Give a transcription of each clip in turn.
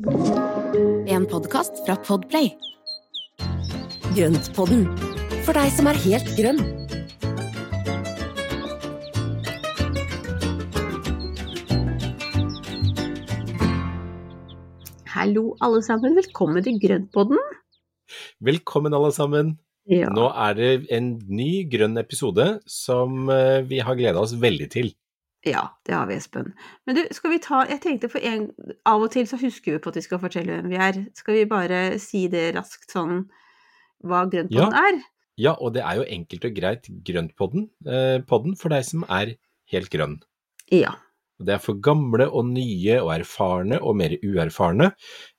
En podkast fra Podplay. Grøntpodden, for deg som er helt grønn. Hallo alle sammen, velkommen til Grøntpodden. Velkommen alle sammen. Ja. Nå er det en ny grønn episode som eh, vi har gleda oss veldig til. Ja, det har vi, Espen. Men du, skal vi ta Jeg tenkte for en Av og til så husker vi på at vi skal fortelle hvem vi er. Skal vi bare si det raskt sånn hva Grøntpodden er? Ja, og det er jo enkelt og greit Grøntpodden, eh, podden for deg som er helt grønn. Ja. Det er for gamle og nye og erfarne og mer uerfarne,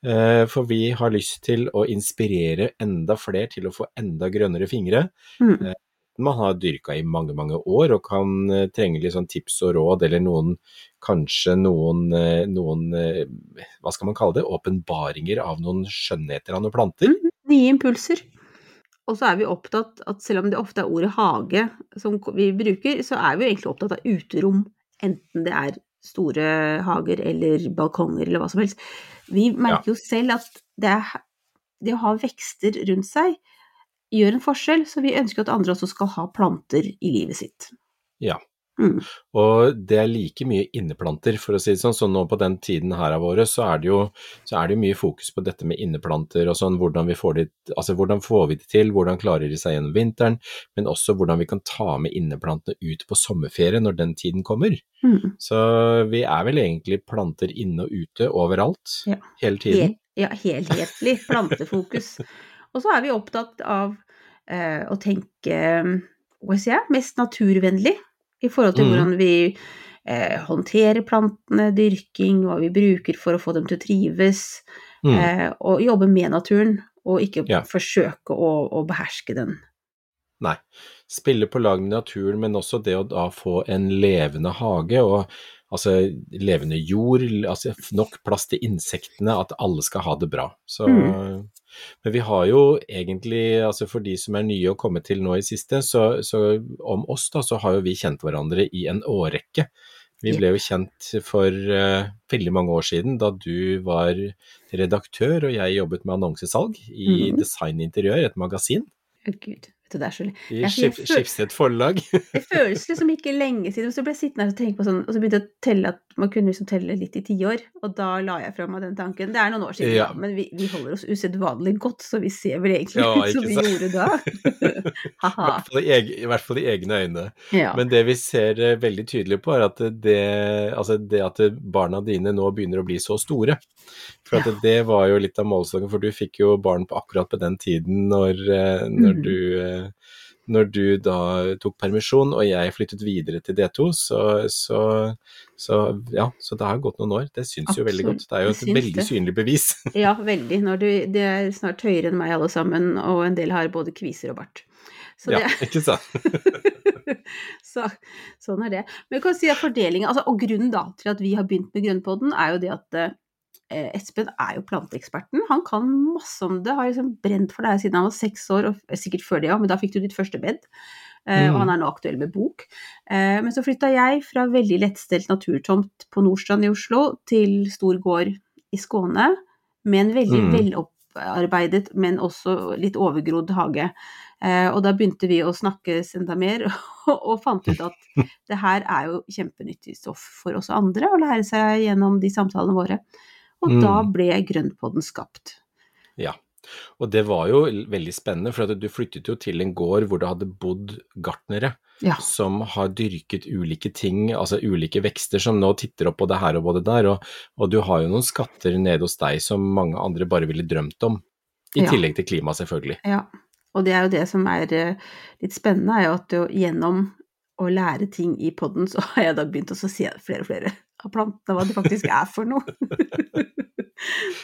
eh, for vi har lyst til å inspirere enda flere til å få enda grønnere fingre. Mm. Man har dyrka i mange, mange år og kan eh, trenge litt sånn tips og råd, eller noen, kanskje noen, eh, noen eh, hva skal man kalle det, åpenbaringer av noen skjønnheter av noen planter. Nye impulser. Og så er vi opptatt at selv om det ofte er ordet hage som vi bruker, så er vi egentlig opptatt av uterom. Enten det er store hager eller balkonger eller hva som helst. Vi merker jo selv at det, det å ha vekster rundt seg gjør en forskjell, så vi ønsker at andre også skal ha planter i livet sitt. Ja. Mm. Og det er like mye inneplanter, for å si det sånn. Så nå på den tiden her av året, så er det jo så er det mye fokus på dette med inneplanter og sånn, hvordan vi får det Altså hvordan får vi det til, hvordan klarer de seg gjennom vinteren, men også hvordan vi kan ta med inneplantene ut på sommerferie når den tiden kommer. Mm. Så vi er vel egentlig planter inne og ute overalt, Ja. hele tiden. Hel, ja, helhetlig plantefokus. Og så er vi opptatt av eh, å tenke si, mest naturvennlig i forhold til mm. hvordan vi eh, håndterer plantene, dyrking, hva vi bruker for å få dem til å trives, Mm. eh, og jobbe med naturen, og ikke Ja. forsøke å, å beherske den. Nei. Spille på lag med naturen, men også det å da få en levende hage og altså levende jord, altså nok plass til insektene, at alle skal ha det bra. Så, Mm. Men vi har jo egentlig, altså for de som er nye og kommet til nå i siste, så, så om oss da, så har jo vi kjent hverandre i en årrekke. Vi ble jo kjent for uh, veldig mange år siden da du var redaktør og jeg jobbet med annonsesalg i mm. Design Interiør, et magasin. Å, Det er så I Skipsted forlag. Det føles liksom ikke lenge siden, så ble jeg sittende her og tenke på sånn, og så begynte jeg å telle at man kunne liksom telle litt i tiår, og da la jeg fra meg den tanken. Det er noen år siden, Ja. men vi, vi holder oss usedvanlig godt, så vi ser vel egentlig Ja, ut som vi gjorde da. I fall i hvert fall i egne øyne. Ja. Men det vi ser eh, veldig tydelig på, er at det, altså det at barna dine nå begynner å bli så store. For det var jo litt av målestokken, for du fikk jo barn på akkurat på den tiden når, eh, når, mm. du, eh, når du da tok permisjon og jeg flyttet videre til D2, så, så, så ja, så det har gått noen år. Det syns jo veldig godt. Det er jo et veldig det. synlig bevis. ja, veldig. Når du, det er snart høyere enn meg alle sammen, og en del har både kviser og bart. Så Ja, det, ikke sant? så, sånn er det. Men jeg kan si at fordelingen, altså, og grunnen da til at vi har begynt med Grønnpodden, er jo det at eh, Espen er jo planteeksperten. Han kan masse om det, har liksom brent for det her siden han var seks år, og sikkert før det òg, men da fikk du ditt første bed. Mm. og han er nå aktuell med bok. Eh, men så flytta jeg fra veldig lettstelt naturtomt på Nordstrand i Oslo til stor gård i Skåne, med en veldig Mm. velopparbeidet, men også litt overgrodd hage. Eh, og da begynte vi å snakkes enda mer, og fant ut at det her er jo kjempenyttig stoff for oss andre å lære seg gjennom de samtalene våre. Og Mm. da ble Grønnpodden skapt. Ja, og det var jo veldig spennende, for du flyttet jo til en gård hvor det hadde bodd gartnere Ja. som har dyrket ulike ting, altså ulike vekster som nå titter opp både her og både der, og, og du har jo noen skatter nede hos deg som mange andre bare ville drømt om. I Ja. tillegg til klima, selvfølgelig. Ja, og det er jo det som er eh, litt spennende, er jo at jo, gjennom å lære ting i podden, så har jeg da begynt å se flere og flere av plantene, hva det faktisk er for noe.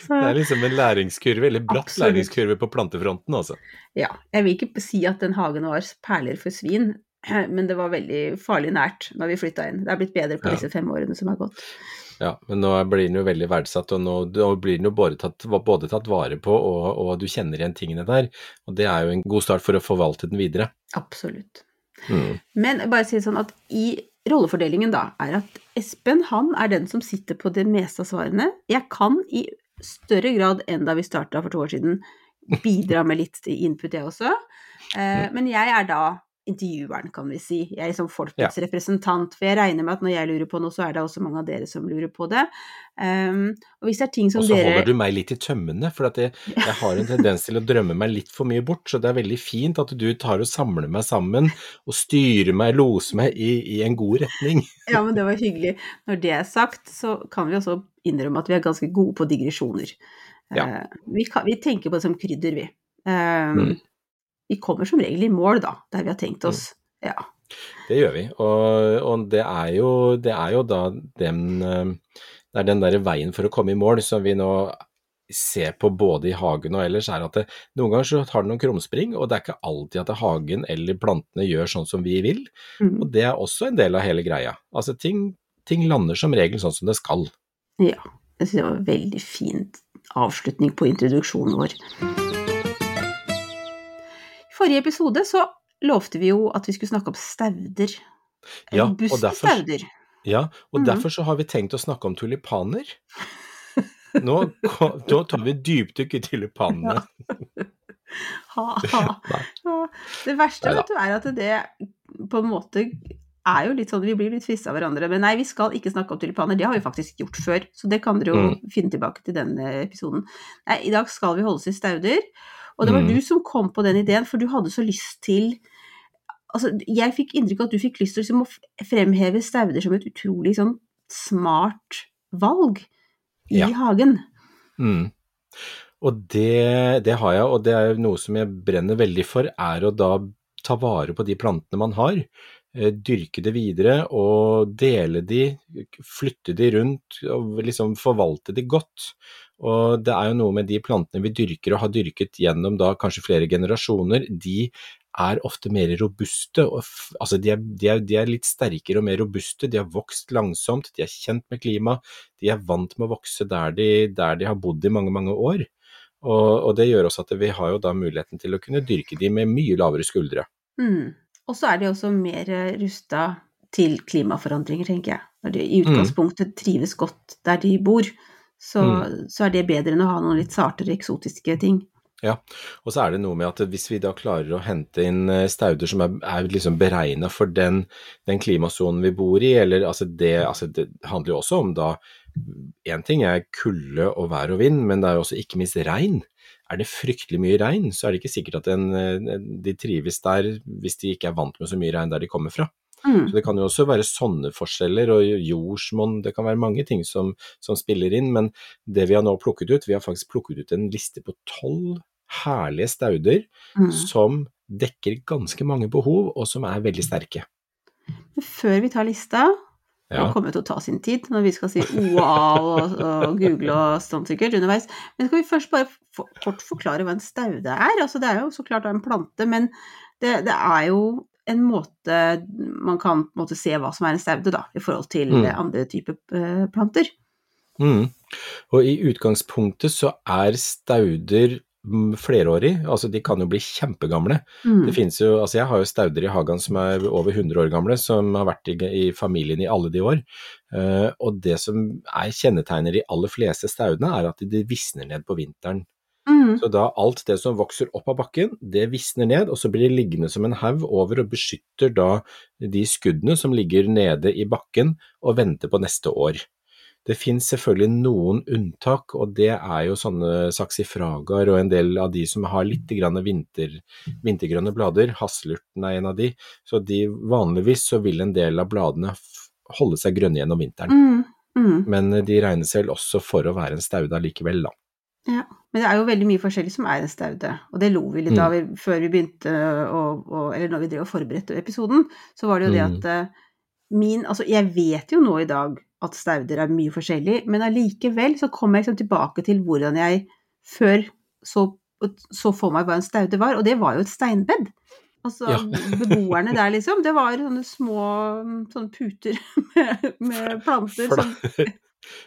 så, Det er liksom en læringskurve, eller bratt Absolutt. læringskurve på plantefronten, altså. ja, jeg vil ikke si at den hagen var perler for svin, men det var veldig farlig nært når vi flytta inn. Det er blitt bedre på Ja. disse fem årene som har gått. Ja, men nå blir den jo veldig verdsatt, og nå, nå blir den jo både tatt, både tatt vare på, og, og du kjenner igjen tingene der. Og det er jo en god start for å forvalte den videre. Absolutt. Mm. Men bare si sånn at i rollefordelingen da, er at Espen han er den som sitter på det meste av svarene. Jeg kan i større grad enn da vi starta for to år siden, bidra med litt input, jeg også. Eh, men jeg er da intervjueren, kan vi si. Jeg er liksom folkets Ja. representant. For jeg regner med at når jeg lurer på noe, så er det også mange av dere som lurer på det. Um, og hvis det er ting som dere Og så dere holder du meg litt i tømmene, for jeg, jeg har en tendens til å drømme meg litt for mye bort, så det er veldig fint at du tar og samler meg sammen og styrer meg, loser meg i, i en god retning. Ja, men det var hyggelig. Når det er sagt, så kan vi også innrømme at vi er ganske gode på digresjoner. Ja. Uh, vi, kan, vi tenker på det som krydder, vi. Um, Mm. Vi kommer som regel i mål, da, der vi har tenkt oss. Ja. Det gjør vi, og, og det, er jo, det er jo da den eh, Det er den der veien for å komme i mål som vi nå ser på både i hagen og ellers, er at det, noen ganger så tar det noen krumspring, og det er ikke alltid at hagen eller plantene gjør sånn som vi vil. Mm. Og det er også en del av hele greia. Altså ting, ting lander som regel sånn som det skal. ja. Jeg synes det var en veldig fin avslutning på introduksjonen vår. Forrige episode så lovte vi jo at vi skulle snakke om stauder. Ja, og Robuste derfor- stauder. Ja, og mm. derfor så har vi tenkt å snakke om tulipaner. Nå, nå tar vi dypdykk i tulipanene. Ha, ha. Ja. Det verste vet du, er at det på en måte er jo litt sånn, vi blir litt frista av hverandre. Men nei, vi skal ikke snakke om tulipaner. Det har vi faktisk gjort før, så det kan dere jo Mm. finne tilbake til denne episoden. Nei, i dag skal vi holde oss i stauder. Og det var Mm. du som kom på den ideen, for du hadde så lyst til Altså, jeg fikk inntrykk av at du fikk lyst til liksom, å fremheve stauder som et utrolig sånn smart valg i Ja. hagen. Mm. Og det, det har jeg, og det er noe som jeg brenner veldig for, er å da ta vare på de plantene man har. eh, Dyrke det videre og dele de, flytte de rundt og liksom forvalte de godt. Og det er jo noe med de plantene vi dyrker og har dyrket gjennom da kanskje flere generasjoner, de er ofte mer robuste. Altså de, er, de, er, de er litt sterkere og mer robuste, de har vokst langsomt, de er kjent med klima, de er vant med å vokse der de, der de har bodd i mange, mange år. Og, og det gjør også at vi har jo da muligheten til å kunne dyrke de med mye lavere skuldre. Mm. Og så er de også mer rusta til klimaforandringer, tenker jeg. Når de i Mm. utgangspunktet trives godt der de bor, så, Mm. så er det bedre enn å ha noen litt sartere, eksotiske ting. Ja, Og så er det noe med at hvis vi da klarer å hente inn eh, stauder som er, er liksom beregna for den, den klimasonen vi bor i, eller altså det, altså det handler jo også om da Én ting er kulde og vær og vind, men det er jo også ikke minst regn. Er det fryktelig mye regn, så er det ikke sikkert at en, eh, de trives der hvis de ikke er vant med så mye regn der de kommer fra. Mm. Så det kan jo også være sånne forskjeller, og jordsmonn, det kan være mange ting som, som spiller inn, men det vi har nå plukket ut, vi har faktisk plukket ut en liste på tolv herlige stauder Mm. som dekker ganske mange behov, og som er veldig sterke. Før vi tar lista, Ja, det kommer til å ta sin tid når vi skal si wow og, og google og sånn sikkert underveis, men skal vi først bare for, kort forklare hva en staude er? Altså det er jo så klart en plante, men det, det er jo en måte man kan måte se hva som er en staude, da, i forhold til Mm. andre typer eh, planter. Mm. Og i utgangspunktet så er stauder mm, flerårig, altså de kan jo bli kjempegamle. Mm. Det finnes jo, altså jeg har jo stauder i hagen som er over 100 år gamle, som har vært i, i familien i alle de år. Uh, og det som er kjennetegner de aller fleste staudene, er at de visner ned på vinteren. Mm. Så da alt det som vokser opp av bakken, det visner ned, og så blir det liggende som en haug over og beskytter da de skuddene som ligger nede i bakken og venter på neste år. Det finnes selvfølgelig noen unntak, og det er jo sånne saksifragaer og en del av de som har litt grann vinter, vintergrønne blader. Hasselurten er en av de. Så de, vanligvis så vil en del av bladene holde seg grønne gjennom vinteren. Mm. Mm. Men de regnes vel også for å være en staude allikevel, da. Ja, men det er jo veldig mye forskjellig som er en staude, og det lo vi litt Mm. av i- før vi begynte å, å Eller når vi drev og forberedte episoden, så var det jo det Mm. at mm. min Altså, jeg vet jo nå i dag at stauder er mye forskjellig, men allikevel så kom jeg liksom tilbake til hvordan jeg før så, så for meg hva en staude var, og det var jo et steinbed. Altså, Ja. beboerne der, liksom, det var sånne små sånne puter med, med planter som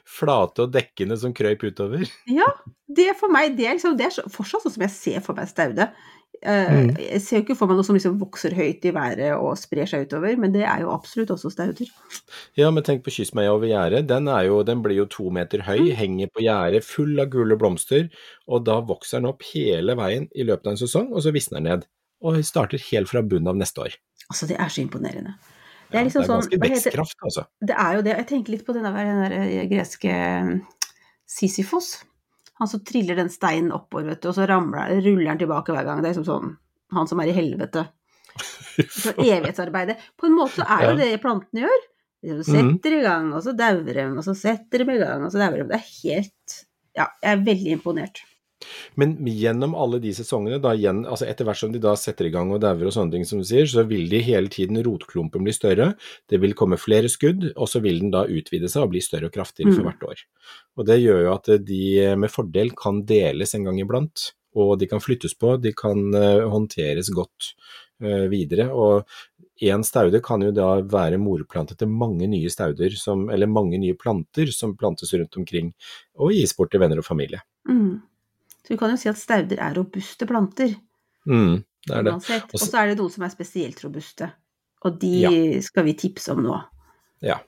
Flate og dekkende som krøyp utover. Ja, det for meg, det er, liksom, det er fortsatt sånn som jeg ser for meg staude. Eh, Mm. Jeg ser jo ikke for meg noe som liksom vokser høyt i været og sprer seg utover, men det er jo absolutt også stauder. Ja, men tenk på Kyss meg over gjerdet. Den, er den blir jo to meter høy, henger på gjerdet, full av gule blomster, og da vokser den opp hele veien i løpet av en sesong, og så visner den ned. Og starter helt fra bunnen av neste år. Altså, det er så imponerende. Det er liksom det er sånn ganske heter- vekstkraft, altså. Det er jo det. Jeg tenker litt på den der, den der eh, greske mm, Sisyfos. Han som triller den steinen oppover, vet du, og så ramler, ruller han tilbake hver gang. Det er liksom sånn han som er i helvete. Så evighetsarbeidet. På en måte så er jo Ja. det plantene gjør. De setter i gang, og så dauer de, og så setter de i gang, og så dauer de. Det er helt Ja, jeg er veldig imponert. Men gjennom alle de sesongene, da, igjen, altså etter hvert som de da setter i gang og dauer og sånne ting som du sier, så vil de hele tiden rotklumpen bli større, det vil komme flere skudd, og så vil den da utvide seg og bli større og kraftigere for Mm. hvert år. Og det gjør jo at de med fordel kan deles en gang iblant, og de kan flyttes på, de kan eh, håndteres godt eh, videre. Og én staude kan jo da være morplante til mange nye stauder, som, eller mange nye planter som plantes rundt omkring, og gis bort til venner og familie. Mm. Så vi kan jo si at stauder er robuste planter. Mm, det er det. Og så- er det noen som er spesielt robuste. Og de Ja. skal vi tipse om nå. Ja.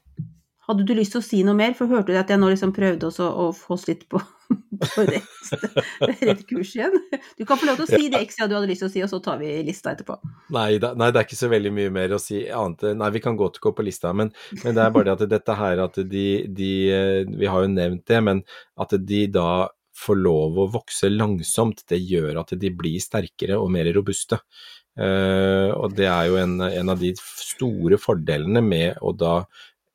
Hadde du lyst til å si noe mer? For hørte du at jeg nå liksom prøvde også å få oss litt på, på rett, rett kurs igjen? Du kan få lov til å si det ekstra du hadde lyst til å si, og så tar vi lista etterpå. Nei, da, nei, det er ikke så veldig mye mer å si annet Nei, vi kan godt gå på lista, men, men det er bare det at dette her at de, de eh, Vi har jo nevnt det, men at de da får lov å vokse langsomt, det gjør at de blir sterkere og mer robuste. Eh, og det er jo en, en av de store fordelene med å da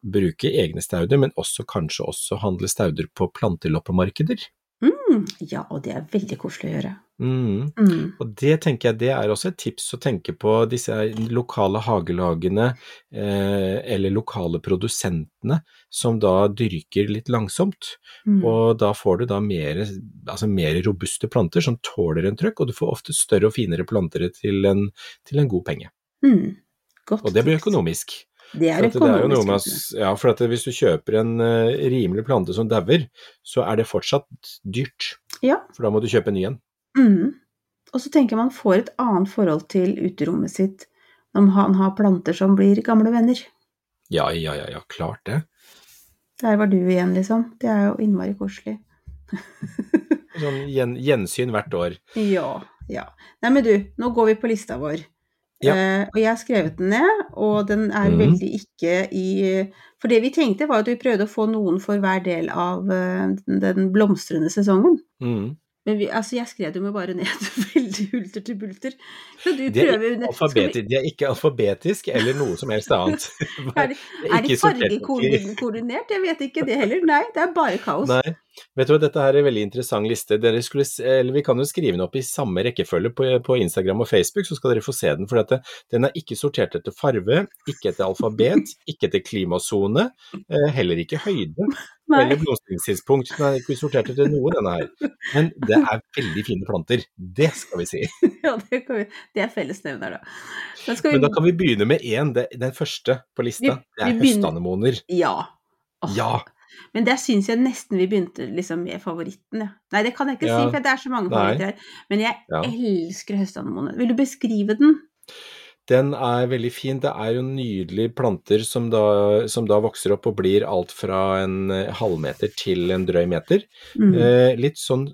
bruke egne stauder, men også kanskje også handle stauder på planteloppemarkeder. Mm, ja, og det er veldig koselig å gjøre. Mm. Mm. Og det tenker jeg det er også et tips å tenke på disse lokale hagelagene eh, eller lokale produsentene som da dyrker litt langsomt. Mm. Og da får du da mer, altså mer robuste planter som tåler en trøkk, og du får ofte større og finere planter til en, til en god penge. Mm. Godt Og det blir tips. økonomisk. Det er økonomisk. det er ja, for hvis du kjøper en uh, rimelig plante som dauer, så er det fortsatt dyrt. Ja. For da må du kjøpe en ny en. Mm. Og så tenker man får et annet forhold til uterommet sitt når han har planter som blir gamle venner. Ja, ja, ja, ja, klart det. Der var du igjen, liksom. Det er jo innmari koselig. Sånn gjen, gjensyn hvert år. Ja, ja. Nei, men du, nå går vi på lista vår. Ja. Eh, og jeg har skrevet den ned, og den er mm. veldig ikke i For det vi tenkte, var at vi prøvde å få noen for hver del av uh, den, den blomstrende sesongen. Mm. Men vi, altså, jeg skrev dem jo bare ned veldig hulter til bulter. Så du Det er prøver ikke vi- alfabeti- de er ikke alfabetisk eller noe som helst annet. Er det, er det fargekoordinert? Jeg vet ikke det heller. Nei, det er bare kaos. Nei. Vet du hva, dette her er en veldig interessant liste. Skulle, eller vi kan jo skrive den opp i samme rekkefølge på, på Instagram og Facebook, så skal dere få se den. For dette, den er ikke sortert etter farve, ikke etter alfabet, ikke etter klimasone, eh, heller ikke høyde Nei. eller blomstringstidspunkt. Den er ikke sortert etter noe, denne her. Men det er veldig fine planter. Det skal vi si. Ja, det, kan vi, det er fellesnevner, da. Da vi, Men da kan vi begynne med én, den første på lista. Vi- Det er begynner- høstanemoner. Ja. Oh. Ja. Men der syns jeg nesten vi begynte liksom med favoritten, ja. Nei, det kan jeg ikke Ja. si, for det er så mange favoritter her. Men jeg Ja. elsker høstanemone. Vil du beskrive den? Den er veldig fin. Det er jo nydelige planter som da, som da vokser opp og blir alt fra en eh, halvmeter til en drøy meter. Mm. Eh, litt, sånn,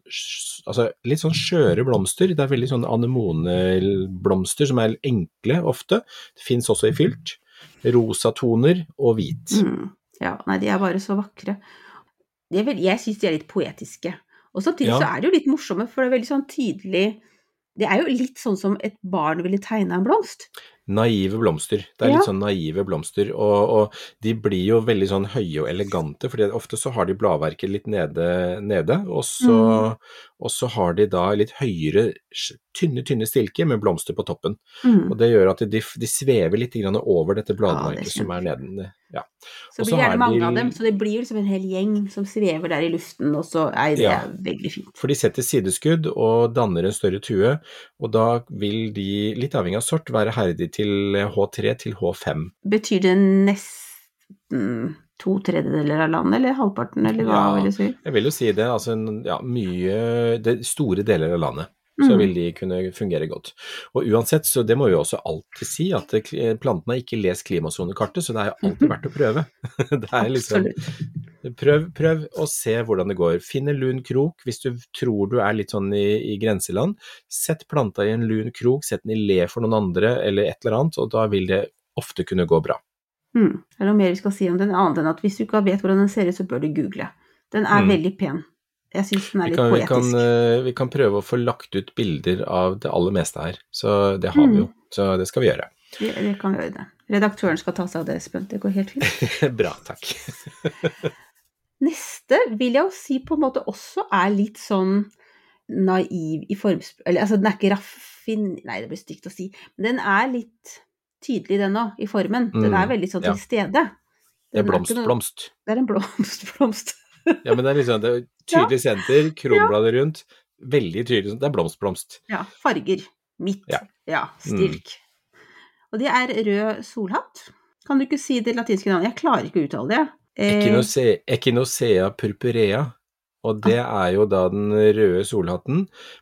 altså, litt sånn skjøre blomster. Det er veldig sånn anemoneblomster som er enkle ofte. Det fins også i fylt. Rosa toner og hvit. Mm. Ja, nei, de er bare så vakre. Er vel, jeg syns de er litt poetiske. Og samtidig Ja. så er de jo litt morsomme, for det er veldig sånn tydelig Det er jo litt sånn som et barn ville tegna en blomst. Naive blomster. Det er Ja. litt sånn naive blomster, og, og de blir jo veldig sånn høye og elegante, for ofte så har de bladverket litt nede, nede og, så, og så har de da litt høyere, tynne, tynne stilker med blomster på toppen. Mm. Og det gjør at de, de svever litt grann over dette Ja, bladverket er som er neden. Ja. Så blir det gjerne mange de- av dem, så det blir jo liksom en hel gjeng som svever der i luften, og så er det Ja. veldig fint. For de setter sideskudd og danner en større tue, og da vil de, litt avhengig av sort, være herdig til H3 til H5. Betyr det nesten to tredjedeler av landet, eller halvparten, eller hva Ja. vil du si? Jeg vil jo si det, altså ja, mye det, Store deler av landet. Så Mm. vil de kunne fungere godt. Og uansett, så det må vi også alltid si, at plantene har ikke lest klimasonekartet, så det er alltid verdt å prøve. Det er liksom Prøv, prøv å se hvordan det går. Finn en lun krok hvis du tror du er litt sånn i, i grenseland. Sett planta i en lun krok, sett den i le for noen andre eller et eller annet, og da vil det ofte kunne gå bra. Mm. Er det noe mer vi skal si om den, annet enn at hvis du ikke vet hvordan den ser ut, så bør du google. Den er Mm. veldig pen. Jeg syns den er litt kan, vi, kan, poetisk. eh, vi kan prøve å få lagt ut bilder av det aller meste her, så det har vi jo. Så det skal vi gjøre. Det, det kan vi gjøre det. Redaktøren skal ta seg av det, Espen. Det går helt fint. Bra, takk. Neste vil jeg jo si på en måte også er litt sånn naiv i formspråk Eller altså, den er ikke raffin... Nei, det blir stygt å si. Men den er litt tydelig, den òg, i formen. Den Mm, er veldig sånn til stede. Det er blomst, er noe- blomst. Det er en blomst, blomst. Ja, men det er liksom det er tydelig senter, kronbladet rundt. Veldig tydelig. Det er blomst, blomst. Ja, farger. Midt. Ja. Mm. Ja, stilk. Og det er rød solhatt. Kan du ikke si det latinske navnet? Jeg klarer ikke å uttale det. Eh, Echinocea purpurea, og det er jo da den røde solhatten,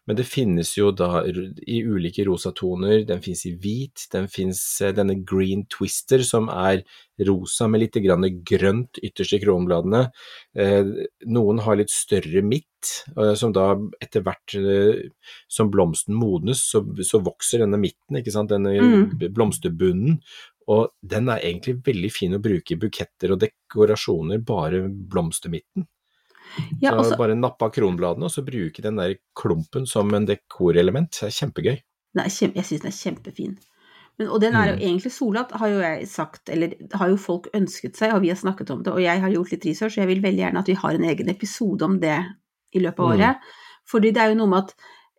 men det finnes jo da i ulike rosatoner, den finnes i hvit, den finnes eh, denne green twister som er rosa med litt grønt ytterst i kronbladene. Eh, Noen har litt større midt, eh, som da etter hvert som blomsten modnes, så, så vokser denne midten, ikke sant, denne Mm. blomsterbunnen, og den er egentlig veldig fin å bruke i buketter og dekorasjoner, bare blomstermidten. Ja, så også, bare nappe av kronbladene, og så bruke den der klumpen som en dekorelement. Det er kjempegøy. den er kjempe, jeg syns den er kjempefin. Men, og den er jo Mm. egentlig solhatt, har jo jeg sagt, eller har jo folk ønsket seg, og vi har snakket om det, og jeg har gjort litt research, og jeg vil veldig gjerne at vi har en egen episode om det i løpet av Mm. året. Fordi det er jo noe med at,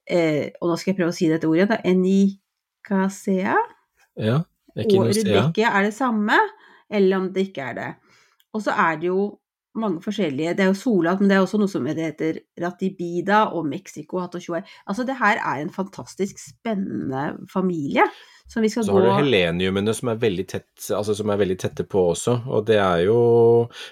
eh, og nå skal jeg prøve å si dette ordet, da, enikasea, Ja, og rudbeckia er det samme, eller om det ikke er det. Og så er det jo mange forskjellige, det er jo Solat, men det er også noe som heter ratibida og Mexico. Altså det her er en fantastisk spennende familie som vi skal Så gå har du heleniumene som er veldig tett, altså som er veldig tette på også, og det er jo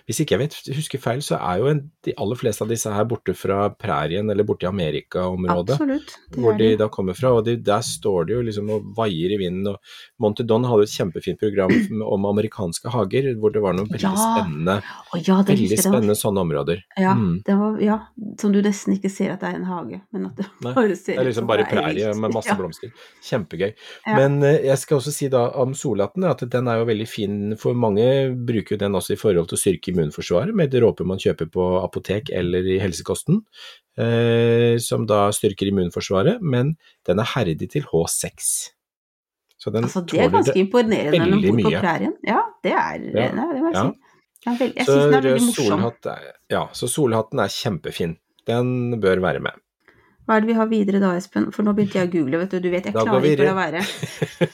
Hvis ikke jeg vet, husker feil, så er jo en, de aller fleste av disse her borte fra prærien eller borte i Amerika-området. Absolutt. Hvor de da kommer fra, og de, der står de jo liksom og vaier i vinden. og Montedon hadde et kjempefint program om amerikanske hager, hvor det var noen veldig Ja, spennende, ja, veldig. Det spennende sånne områder. ja, Mm. det var, ja, som du nesten ikke ser at det er en hage, men at det bare ser Det er liksom som bare prærie med masse blomster. Kjempegøy. Men eh, jeg skal også si da om solhatten at den er jo veldig fin, for mange bruker jo den også i forhold til å styrke immunforsvaret med dråper man kjøper på apotek eller i helsekosten, eh, som da styrker immunforsvaret, men den er herdig til H6. Så den Altså, det er ganske imponerende når man bor på prærien. Ja, det er Ja, nei, det må jeg ja. si. Jeg syns den er veldig morsom. solhatt er, ja, så solhatten er kjempefin. Den bør være med. Hva er det vi har videre da, Espen? For nå begynte jeg å google, vet du. Du vet, jeg Da klarer ikke å la være.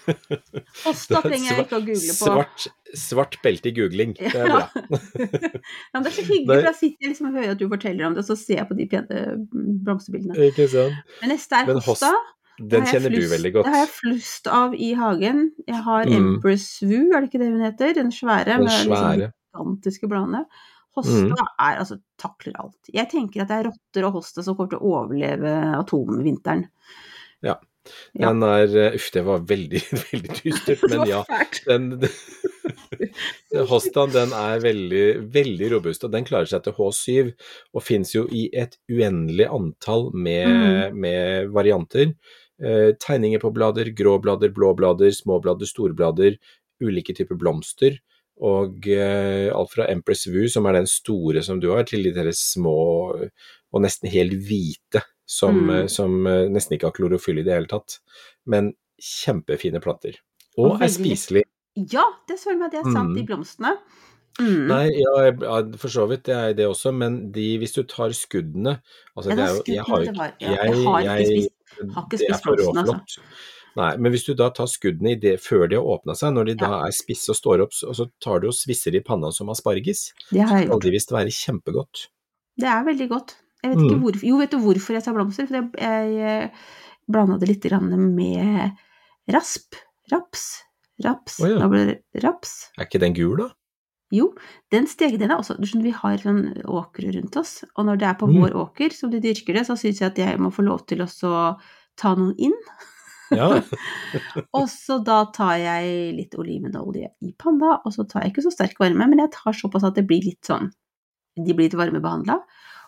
Hosta trenger jeg ikke å google på. Svart, svart belte i googling, det er bra. Ja, men det er så hyggelig, for da sitter jeg liksom og hører at du forteller om det, og så ser jeg på de mm, blomsterbildene. Ikke sant? Men neste er hosta. Den kjenner flust, du veldig godt. Det har jeg flust av i hagen. Jeg har Mm. Empress Vu, er det ikke det hun heter? Den svære. Den med liksom svære. gigantiske bladene. Hosta Mm. er altså takler alt. Jeg tenker at det er rotter og hosta som kommer til å overleve atomvinteren. Ja. Den er eh, Uff, det var veldig, veldig dystert, men ja. fælt. Den, Hostaen den er veldig, veldig robust, og den klarer seg til H7, og fins jo i et uendelig antall med, Mm. med varianter. Eh, tegninger på blader, grå blader, blå blader, små blader, store blader, ulike typer blomster. Og eh, alt fra Empress Vu, som er den store som du har, til de deres små og nesten helt hvite, som, Mm. eh, som eh, nesten ikke har klorofyll i det hele tatt. Men kjempefine planter. Og, Og er spiselig. spiselige. Ja, det søren meg, det er sant, Mm. de blomstene. Mm. Nei, ja, for så vidt, det er det også, men de, hvis du tar skuddene altså Ja, det er jo, jeg har ikke ja, jeg har ikke spist- har ikke det er spist for blomsten, altså. Nei, men hvis du da tar skuddene i det, før de har åpna seg, når de da er spisse og står opp, så- og så tar du og svisser i panna som asparges, Det har jeg skal de visst være kjempegodt. Det er veldig godt. Jeg vet ikke Mm. hvorfor Jo, vet du hvorfor jeg sa blomster? For jeg, jeg blanda det litt med rasp. Raps. Raps. Oh, ja. Da ble det raps. Er ikke den gul, da? Jo, den steg er også Du skjønner, vi har sånn åkre rundt oss, og når det er på Mm. vår åker som de dyrker det, så syns jeg at jeg må få lov til å så ta noen inn. Ja. Og så da tar jeg litt olivenolje i panna, og så tar jeg ikke så sterk varme, men jeg tar såpass at det blir litt sånn De blir litt varmebehandla.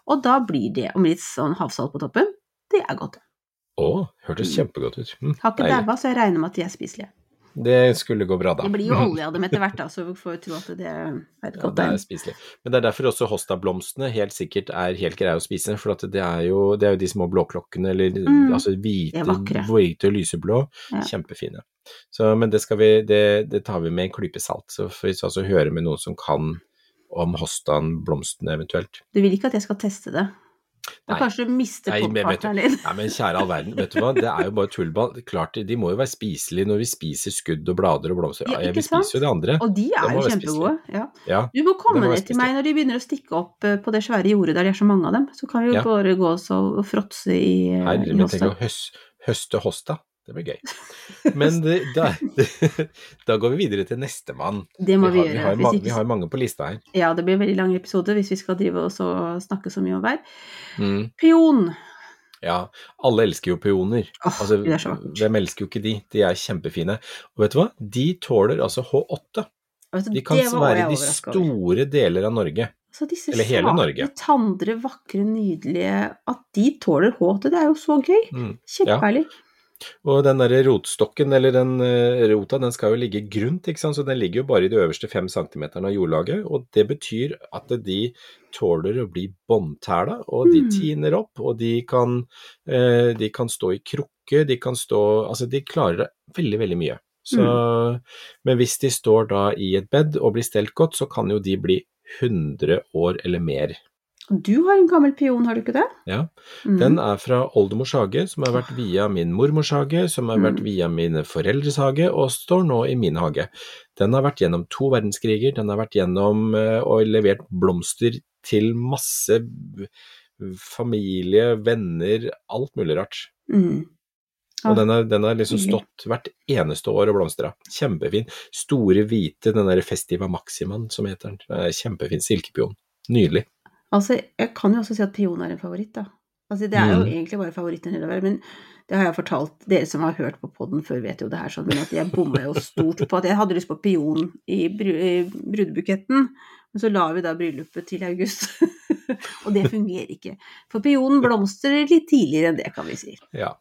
Og da blir det, om litt sånn havsalt på toppen, det er godt. Å, hørtes kjempegodt ut. Mm, Har ikke daua, så jeg regner med at de er spiselige. Det skulle gå bra, da. Det blir jo olje av dem etter hvert, da, så vi får tro at det er et Ja, godt det er spiselig. Men det er derfor også Hosta-blomstene helt sikkert er helt greie å spise, for det er jo, det er jo de små blåklokkene, eller Mm, altså hvite, hvite og lyseblå, Ja. kjempefine. Så, men det, vi, det, det tar vi med en klype salt, så får vi altså høre med noen som kan om Hostan-blomstene eventuelt. Du vil ikke at jeg skal teste det? Nei. kanskje du mister podpartneren din. Nei, men kjære all verden, vet du hva, det er jo bare tullball. Klart, de må jo være spiselige når vi spiser skudd og blader og blomster. Ja, Ja, ikke vi spiser jo de andre. Og de er jo kjempegode. Ja. Ja, Du må komme må ned til meg når de begynner å stikke opp eh, på det svære jordet der det er så mange av dem. Så kan vi jo Ja. bare gå oss og, og fråtse i, eh, Herre min, tenk å høste hosta. Det blir gøy. Men det, da, da går vi videre til nestemann. Det må vi, har, vi, gjøre. har, hvis ikke- vi har mange på lista her. Ja, det blir en veldig lang episode hvis vi skal drive oss og snakke så mye om hver. Mm, Pion. ja, alle elsker jo peoner. Oh, Altså, så hvem elsker jo ikke de? De er kjempefine. Og vet du hva? De tåler altså H8. Vet du, De kan være i de store deler av Norge. Altså disse eller hele Norge. svake, tandre, vakre, nydelige At de tåler H8, det er jo så gøy. Mm. Kjempeherlig. Og den der rotstokken, eller den eh, rota, den skal jo ligge grunt, ikke sant? så den ligger jo bare i de øverste fem centimeterne av jordlaget. Og det betyr at de tåler å bli båndtæla, og de Mm. tiner opp, og de kan, eh, de kan stå i krukke, de kan stå Altså, de klarer veldig, veldig mye. Så, Men hvis de står da i et bed og blir stelt godt, så kan jo de bli 100 år eller mer. Du har en gammel pion, har du ikke det? Ja. Mm. Den er fra oldemors hage, som har vært via min mormors hage, som har vært Mm. via mine foreldres hage, og står nå i min hage. Den har vært gjennom to verdenskriger, den har vært gjennom eh, og levert blomster til masse familie, venner, alt mulig rart. Mm. Og Ah, den har, den har liksom stått hvert eneste år og blomstra. Kjempefin. Store, hvite, den derre Festiva Maximan som heter den. Kjempefin silkepion. Nydelig. Altså, jeg kan jo også si at pion er en favoritt, da. Altså, det er jo Mm. egentlig bare favoritten nedover, men det har jeg fortalt Dere som har hørt på poden før, vet jo det her sånn, men at jeg bomma jo stort på at jeg hadde lyst på pion i, bru, i brudebuketten, men så la vi da bryllupet til august. og det fungerer ikke. For pionen blomstrer litt tidligere enn det, kan vi si. Ja.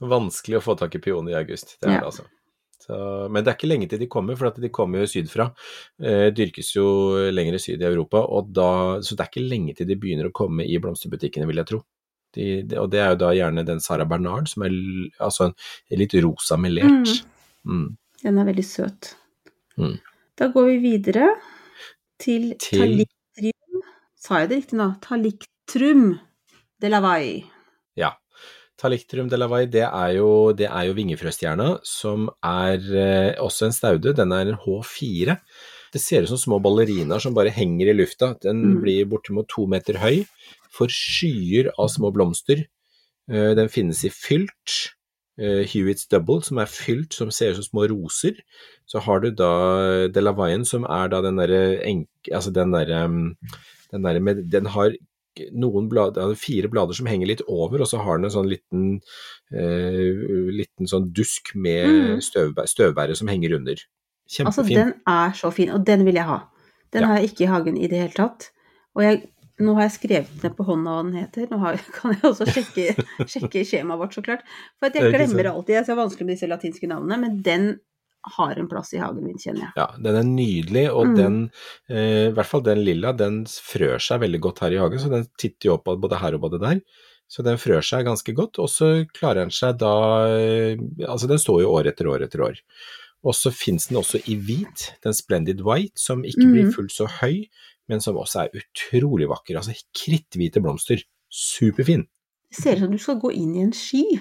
Vanskelig å få tak i pion i august, det er Ja. det altså. Så, men det er ikke lenge til de kommer, for at de kommer jo sydfra. Eh, dyrkes jo lenger syd i Europa, og da, så det er ikke lenge til de begynner å komme i blomsterbutikkene, vil jeg tro. De, de, og det er jo da gjerne den Sara Bernard, som er altså en, litt rosa melert. Mm. Den er veldig søt. Mm. Da går vi videre til, Til- Talitrium. Sa jeg det riktig nå? Taliktrum de la Vai. Ja. Talictrum de la Vaille, det er jo, det er jo vingefrøstjerna, som er eh, også en staude. Den er en H4. Det ser ut som små ballerinaer som bare henger i lufta. Den Mm. blir bortimot to meter høy, får skyer av små blomster. Eh, den finnes i fylt, eh, Hewitts double, som er fylt, som ser ut som små roser. Så har du da Delavayen, som er da den derre enke... Altså den derre um, den, der med, den har noen blader, fire blader som henger litt over, og så har den en sånn liten, eh, liten sånn dusk med Mm. støvbær, støvbære som henger under. Kjempefin. Altså, den er så fin, og den vil jeg ha. Den Ja. har jeg ikke i hagen i det hele tatt. Og jeg, nå har jeg skrevet ned på hånda hva den heter. Nå har, kan jeg også sjekke, sjekke skjemaet vårt, så klart. For jeg glemmer alltid. Jeg er så vanskelig med disse latinske navnene, men den har en plass i hagen min, kjenner jeg. Ja, den er nydelig, og Mm. den, eh, i hvert fall den lilla, den frør seg veldig godt her i hagen, så den titter jo opp både her og både der. Så den frør seg ganske godt, og så klarer den seg da eh, Altså, den står jo år etter år etter år. Og så finnes den også i hvit, den Splendid White, som ikke blir Mhm. fullt så høy, men som også er utrolig vakker. Altså kritthvite blomster. Superfin. Det ser ut som du skal gå inn i en sky,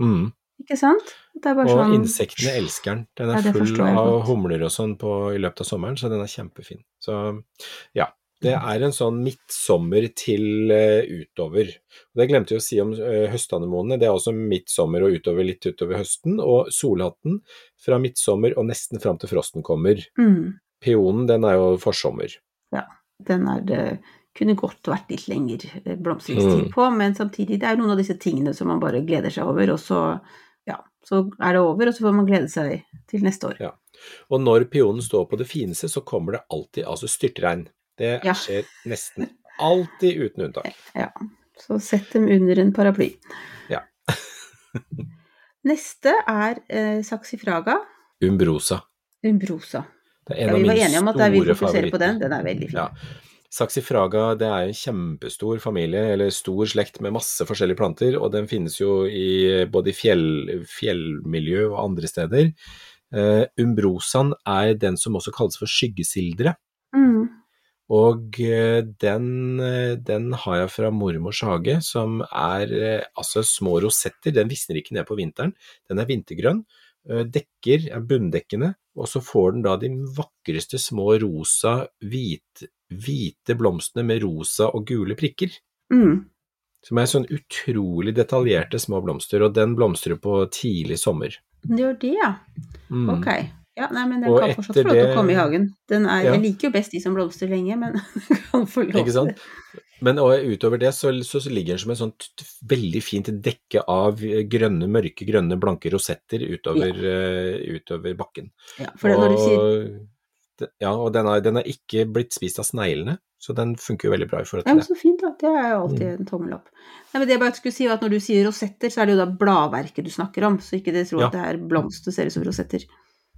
Mm. Ikke sant? Og sånn insektene elsker den. Den er Ja, full av humler og sånn på, i løpet av sommeren, så den er kjempefin. Så ja, det er en sånn midtsommer til uh, utover. Det glemte jeg å si om uh, høstanemonene. Det er også midtsommer og utover litt utover høsten. Og solhatten fra midtsommer og nesten fram til frosten kommer. mm, Peonen den er jo forsommer. Den er det kunne godt vært litt lengre blomstringstid på, Mm. på, men samtidig, det er noen av disse tingene som man bare gleder seg over, og så, ja, så er det over, og så får man glede seg til neste år. Ja. Og når pionen står på det fineste, så kommer det alltid altså styrtregn. Det Ja. skjer nesten alltid uten unntak. Ja, så sett dem under en paraply. Ja. Neste er eh, saksifraga. Umbrosa. umbrosa. Det er en Ja, vi var enige om at vi fokuserer favoritter. på den, den er veldig fin. Ja. Saxifraga det er en kjempestor familie, eller stor slekt med masse forskjellige planter, og den finnes jo i både i fjell, fjellmiljø og andre steder. Uh, umbrosaen er den som også kalles for skyggesildre, Mm. og eh, den, eh, den har jeg fra mormors hage, som er altså små rosetter. Den visner ikke ned på vinteren, den er vintergrønn. Dekker er bunndekkende, og så får den da de vakreste små rosa, hvit, hvite blomstene med rosa og gule prikker. Mm. Som er sånn utrolig detaljerte små blomster, og den blomstrer på tidlig sommer. Det gjør det, ja. Mm. Ok. Ja, nei, men den Og kan fortsatt få lov til å komme i hagen. Den er, Ja. Jeg liker jo best de som blomstrer lenge, men den kan få lov til det. Men og utover det så, så, ligger den som en sånn veldig fint dekke av grønne, mørke, grønne, blanke rosetter utover, eh, utover bakken. Ja, for det, når du sier Og- Ja, og den er, den er ikke blitt spist av sneglene, så den funker jo veldig bra i forhold til men Ja, så fint, da. Det er jo alltid Mm. en tommel opp. Nei, men det jeg bare skulle si, var at når du sier rosetter, så er det jo da bladverket du snakker om, så ikke det tror Ja. at det er blomster ser ut som rosetter.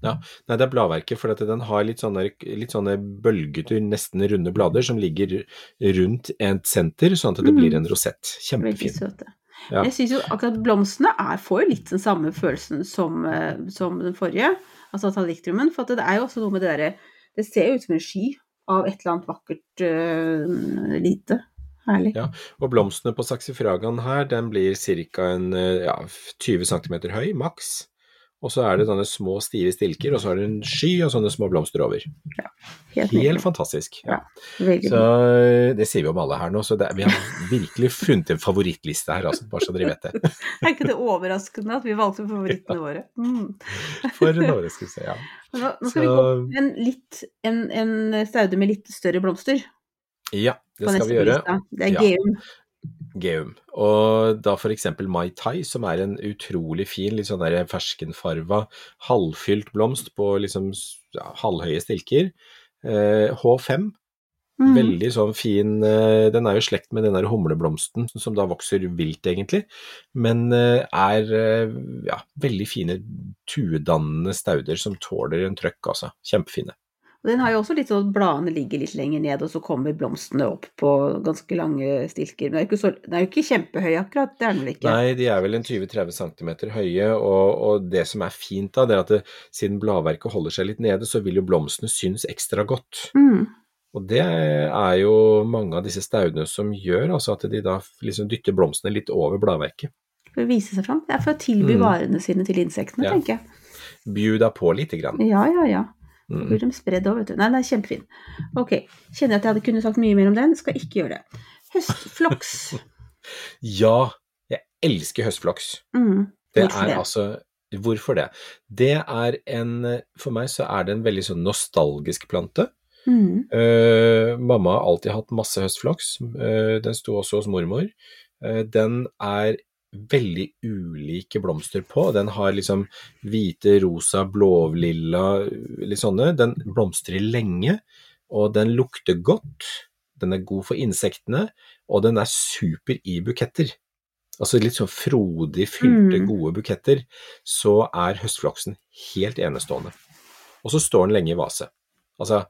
Ja, Nei, det er bladverket, for at den har litt sånne, litt sånne bølgete, nesten runde blader som ligger rundt et senter, sånn at det Mm. blir en rosett. Kjempefin. Ja. Jeg syns jo akkurat blomstene er, får jo litt den samme følelsen som, eh, som den forrige, altså talliktrumen, for det er jo også noe med det derre Det ser ut som en sky av et eller annet vakkert uh, lite. Herlig. Ja. Og blomstene på saksifragaen her, den blir ca. eh, ja, 20 cm høy, maks. Og så er det sånne små, stive stilker, og så er det en sky og sånne små blomster over. Helt Helt fantastisk. Ja. Så eh, det sier vi om alle her nå, så det, vi har virkelig funnet en favorittliste her, altså, bare så dere vet det. Er ikke det overraskende at vi valgte favorittene våre? Mm. For en overraskelse, ja. Nå, nå skal vi gå til på en, litt, en, en staude med litt større blomster. Ja, det skal vi gjøre. lista. Det er Ja. geum. Geum. Og da for eksempel Mai Tai, som er en utrolig fin, litt sånn der ferskenfarva, halvfylt blomst på liksom ja, halvhøye stilker. Eh, H5, Mm. veldig sånn fin eh, Den er jo slekt med den der humleblomsten som da vokser vilt, egentlig. Men eh, er eh, ja, veldig fine tuedannende stauder som tåler en trøkk, altså. Kjempefine. Og Den har jo også litt sånn at bladene ligger litt lenger ned, og så kommer blomstene opp på ganske lange stilker. Men den er jo ikke, så, den er jo ikke kjempehøy akkurat, det er den vel ikke? Nei, de er vel en 20-30 cm høye, og, og det som er fint da, det er at det, siden bladverket holder seg litt nede, så vil jo blomstene synes ekstra godt. Mm. Og det er jo mange av disse staudene som gjør, altså at de da liksom dytter blomstene litt over bladverket. For å vise seg fram. Det er for å tilby Mm. varene sine til insektene, Ja. tenker jeg. Bjuda på lite grann. Ja, ja, ja. Mm. Blir de spredd òg, vet du. Nei, den er kjempefin. Ok. Kjenner at jeg hadde kunnet sagt mye mer om den, skal ikke gjøre det. Høstfloks. Ja, jeg elsker høstfloks. Mm. Det er det? altså Hvorfor det? Det er en For meg så er det en veldig sånn nostalgisk plante. Mm. Uh, mamma har alltid hatt masse høstfloks. Uh, den sto også hos mormor. Uh, den er veldig ulike blomster på. Den har liksom hvite, rosa, blålilla, litt sånne. Den blomstrer lenge, og den lukter godt. Den er god for insektene, og den er super i buketter. Altså litt sånn frodig, fylte, Mm. gode buketter. Så er høstfloksen helt enestående. Og så står den lenge i vase. Altså,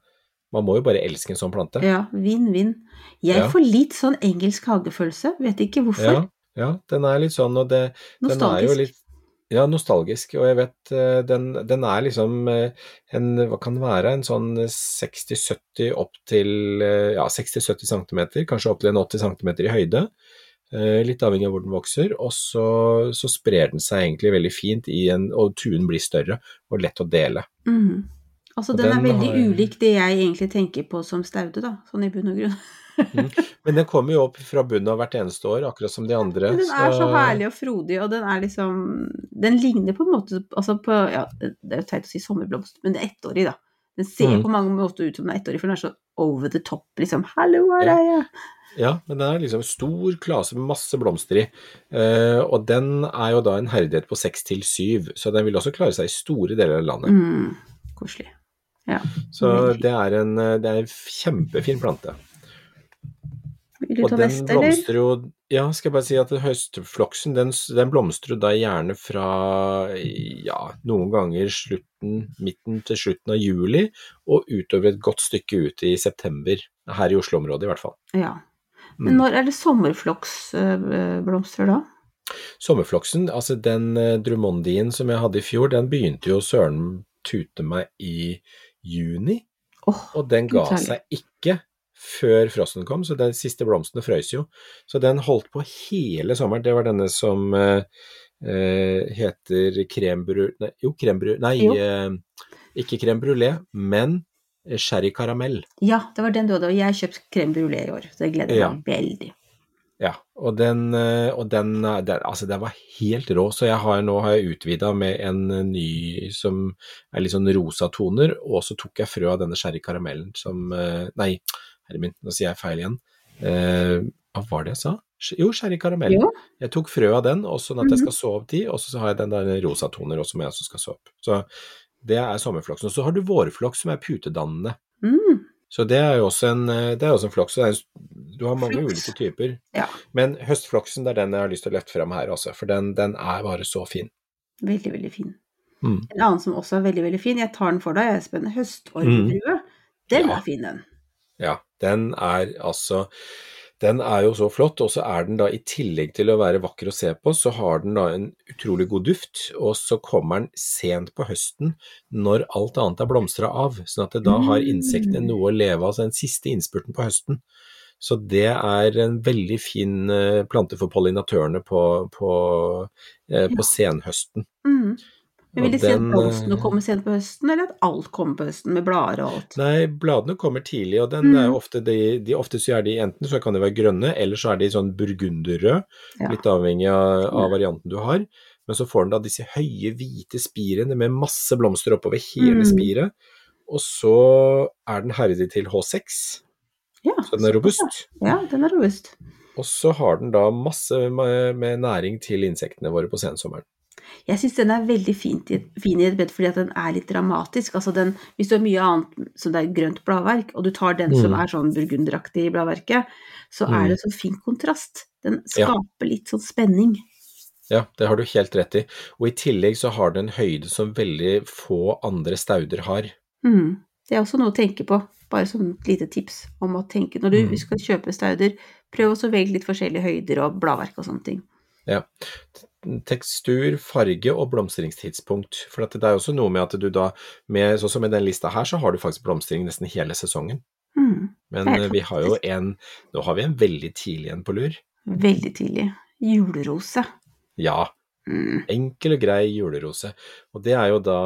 man må jo bare elske en sånn plante. Ja, vinn-vinn. Jeg Ja. får litt sånn engelsk hagefølelse, vet ikke hvorfor. Ja, ja, den er litt sånn, og det, den er jo litt ja, nostalgisk, og jeg vet eh, den, den er liksom eh, en, hva kan det være, en sånn 60-70 opp til eh, ja, 60-70 cm, kanskje opp til en 80 cm i høyde. Litt avhengig av hvor den vokser, og så, så sprer den seg egentlig veldig fint i en, og tuen blir større og lett å dele. Mhm. Altså, den, den, er veldig har- ulik det jeg egentlig tenker på som staude, da, sånn i bunn og grunn. Men den kommer jo opp fra bunnen av hvert eneste år, akkurat som de andre. Men den er så herlig og frodig, og den er liksom Den ligner på en måte altså på Ja, det er jo teit å si sommerblomst, men det er ettårig, da. Den ser Mm. på mange måter ut som den er ettårig, for den er så over the top, liksom. Hallo, her Ja. er jeg! Ja, men den er liksom en stor klase med masse blomster i. Uh, og den er jo da en herdighet på seks til syv, så den vil også klare seg i store deler av landet. Mm, koselig. Ja. Så det er en, eh, det er en kjempefin plante. Vil du ta den eller? blomstrer jo Ja, skal jeg bare si at høstfloksen den, den blomstrer jo da gjerne fra ja, noen ganger slutten, midten til slutten av juli, og utover et godt stykke ut i september. Her i Oslo-området i hvert fall. Ja. Men Mm. når er det sommerfloksblomstrer da? Sommerfloksen, altså den eh, drumondien som jeg hadde i fjor, den begynte jo søren tute meg i juni, oh, og den ga Gud, seg ikke før frosten kom, så de siste blomstene frøs jo. Så den holdt på hele sommeren. Det var denne som eh, eh, heter krembru... Nei, jo, krembru... Nei, Jo. eh, ikke crème brûlée, men sherrykaramell. Ja, det var den du hadde, og jeg har kjøpt brulé i år, så jeg gleder Ja. meg veldig. Ja, og den, eh, og den, eh, den, altså den var helt rå, så jeg har, nå har jeg utvida med en eh, ny som er litt sånn rosa toner, og så tok jeg frø av denne sherry karamellen som Nei, herre min, nå sier jeg feil igjen. Eh, hva var det jeg sa? Jo, sherry karamell. Jo. Jeg tok frø av den, og sånn at jeg Mhm. skal så opp de, og så har jeg den der rosa toner også, som jeg også skal så opp. Så det er sommerfloksen. Og så har du vårflokk som er putedannende. Mm. Så det er jo også en, eh, det er også en floks. det er Du har mange Floks. ulike typer. Ja. Men høstfloksen det er den jeg har lyst til å løfte frem her, altså. For den, den er bare så fin. Veldig, veldig fin. Mm. En annen som også er veldig, veldig fin, jeg tar den for deg, Espen. Høstormdrue. Den Ja. er fin, den. Ja, den er altså Den er jo så flott, og så er den da i tillegg til å være vakker å se på, så har den da en utrolig god duft, og så kommer den sent på høsten når alt annet er blomstra av, sånn at det da har insektene Mm. noe å leve av, altså den siste innspurten på høsten. Så det er en veldig fin eh, plante for pollinatørene på, på, eh, på senhøsten. Mm. Men vil de si at den, blomstene eh, kommer sent på høsten, eller at alt kommer på høsten, med blader og alt? Nei, bladene kommer tidlig, og den Mm. er ofte de, de Ofte så er de enten så kan de være grønne, eller så er de sånn burgunderrød, Ja. litt avhengig av, av varianten du har. Men så får den da disse høye, hvite spirene med masse blomster oppover hele Mm. spiret. Og så er den herdig til H6, Ja, så den er robust. Ja, den er robust. Og så har den da masse med, med næring til insektene våre på sensommeren. Jeg syns den er veldig fint fin i et bed fordi at den er litt dramatisk. Altså den, hvis du har mye annet som det er grønt bladverk, og du tar den som Mm. er sånn burgunderaktig i bladverket, så Mm. er det så fin kontrast. Den Ja. skaper litt sånn spenning. Ja, det har du helt rett i. Og i tillegg så har den en høyde som veldig få andre stauder har. Mm. Det er også noe å tenke på, bare som et lite tips om å tenke når du Mm. skal kjøpe stauder, prøv også å velge litt forskjellige høyder og bladverk og sånne ting. Ja. Tekstur, farge og blomstringstidspunkt. For det er også noe med at du da, med, sånn som i den lista her, så har du faktisk blomstring nesten hele sesongen. Mm. Men eh, vi har jo en Nå har vi en veldig tidlig en på lur. Veldig tidlig. Julerose. Ja, Mm. enkel og grei julerose. Og det er jo da,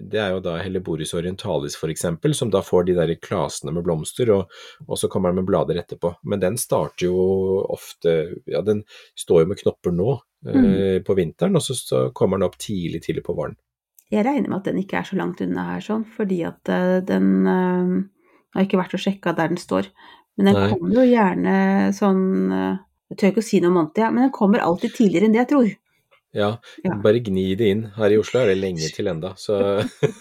det er jo da Helleborus orientalis eksempel, som da får de der klasene med blomster, og, og så kommer den med blader etterpå. Men den starter jo ofte Ja, den står jo med knopper nå eh, på vinteren, og så, så kommer den opp tidlig, tidlig på våren. Jeg regner med at den ikke er så langt unna her, sånn, fordi at eh, den øh, har ikke vært og sjekka der den står. Men den Nei. kommer jo gjerne sånn eh, Jeg tør ikke å si noe om måned, ja, men den kommer alltid tidligere enn det jeg tror. Ja, bare gni det inn. Her i Oslo er det lenge til enda, så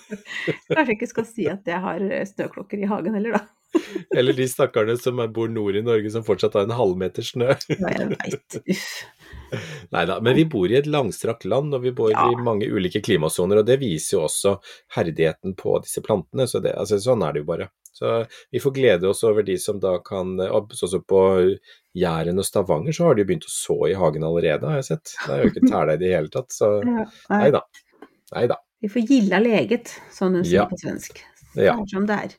Kanskje ikke skal si at jeg har eh, snøklokker i hagen heller, da. Eller de stakkarene som bor nord i Norge som fortsatt har en halvmeter snø. Ja, jeg veit. Uff. Nei da, men vi bor i et langstrakt land, og vi bor Ja. i mange ulike klimasoner, og det viser jo også herdigheten på disse plantene. Så det, altså, sånn er det jo bare. Så vi får glede oss over de som da kan og Sånn som på Jæren og Stavanger, så har de begynt å så i hagen allerede, har jeg sett. Det er jo ikke tæla i det hele tatt, så nei da. Nei da. vi får gilla leget, sånn hun sier Ja. på svensk. Det Ja. som det er.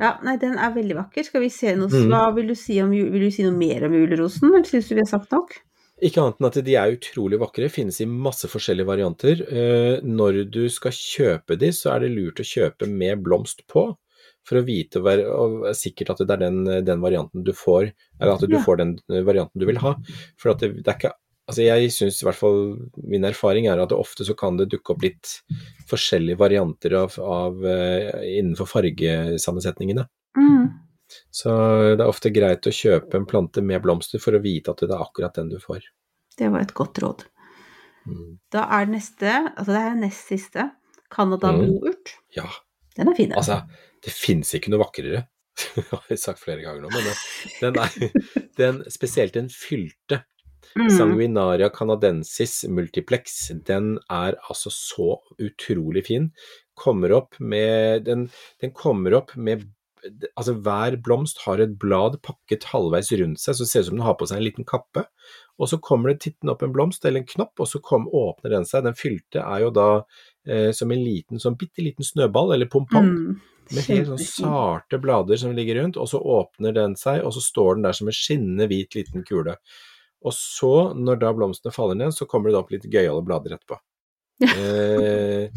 Ja, nei, den er veldig vakker. Skal vi se noe mm. Hva vil du si om Vil du si noe mer om julerosen, eller syns du vi har sagt nok? Ikke annet enn at de er utrolig vakre, finnes i masse forskjellige varianter. Eh, Når du skal kjøpe de, så er det lurt å kjøpe med blomst på, for å vite og være, og være sikkert at det er den, den varianten du får, eller at du Ja. får den varianten du vil ha. For at det, det er ikke Altså jeg syns i hvert fall min erfaring er at ofte så kan det dukke opp litt forskjellige varianter av, av uh, innenfor fargesammensetningene. Mm. Så det er ofte greit å kjøpe en plante med blomster for å vite at det er akkurat den du får. Det var et godt råd. Mm. Da er det neste, altså det er nest siste, Canada Mm. blodurt. Ja, Den er fin. altså det fins ikke noe vakrere. Det har jeg sagt flere ganger nå, men den er den, spesielt den fylte Mm. Sanguinaria canadensis multiplex, den er altså så utrolig fin. Kommer opp med Den, den kommer opp med Altså hver blomst har et blad pakket halvveis rundt seg, så det ser ut som den har på seg en liten kappe. Og så kommer det tittende opp en blomst eller en knopp, og så kom, åpner den seg. Den fylte er jo da eh, som en liten, sånn bitte liten snøball, eller pompong. Mm. Med helt sånn sarte blader som ligger rundt, og så åpner den seg, og så står den der som en skinnende hvit liten kule. Og så, når da blomstene faller ned, så kommer det da opp litt gøyale blader etterpå. Eh,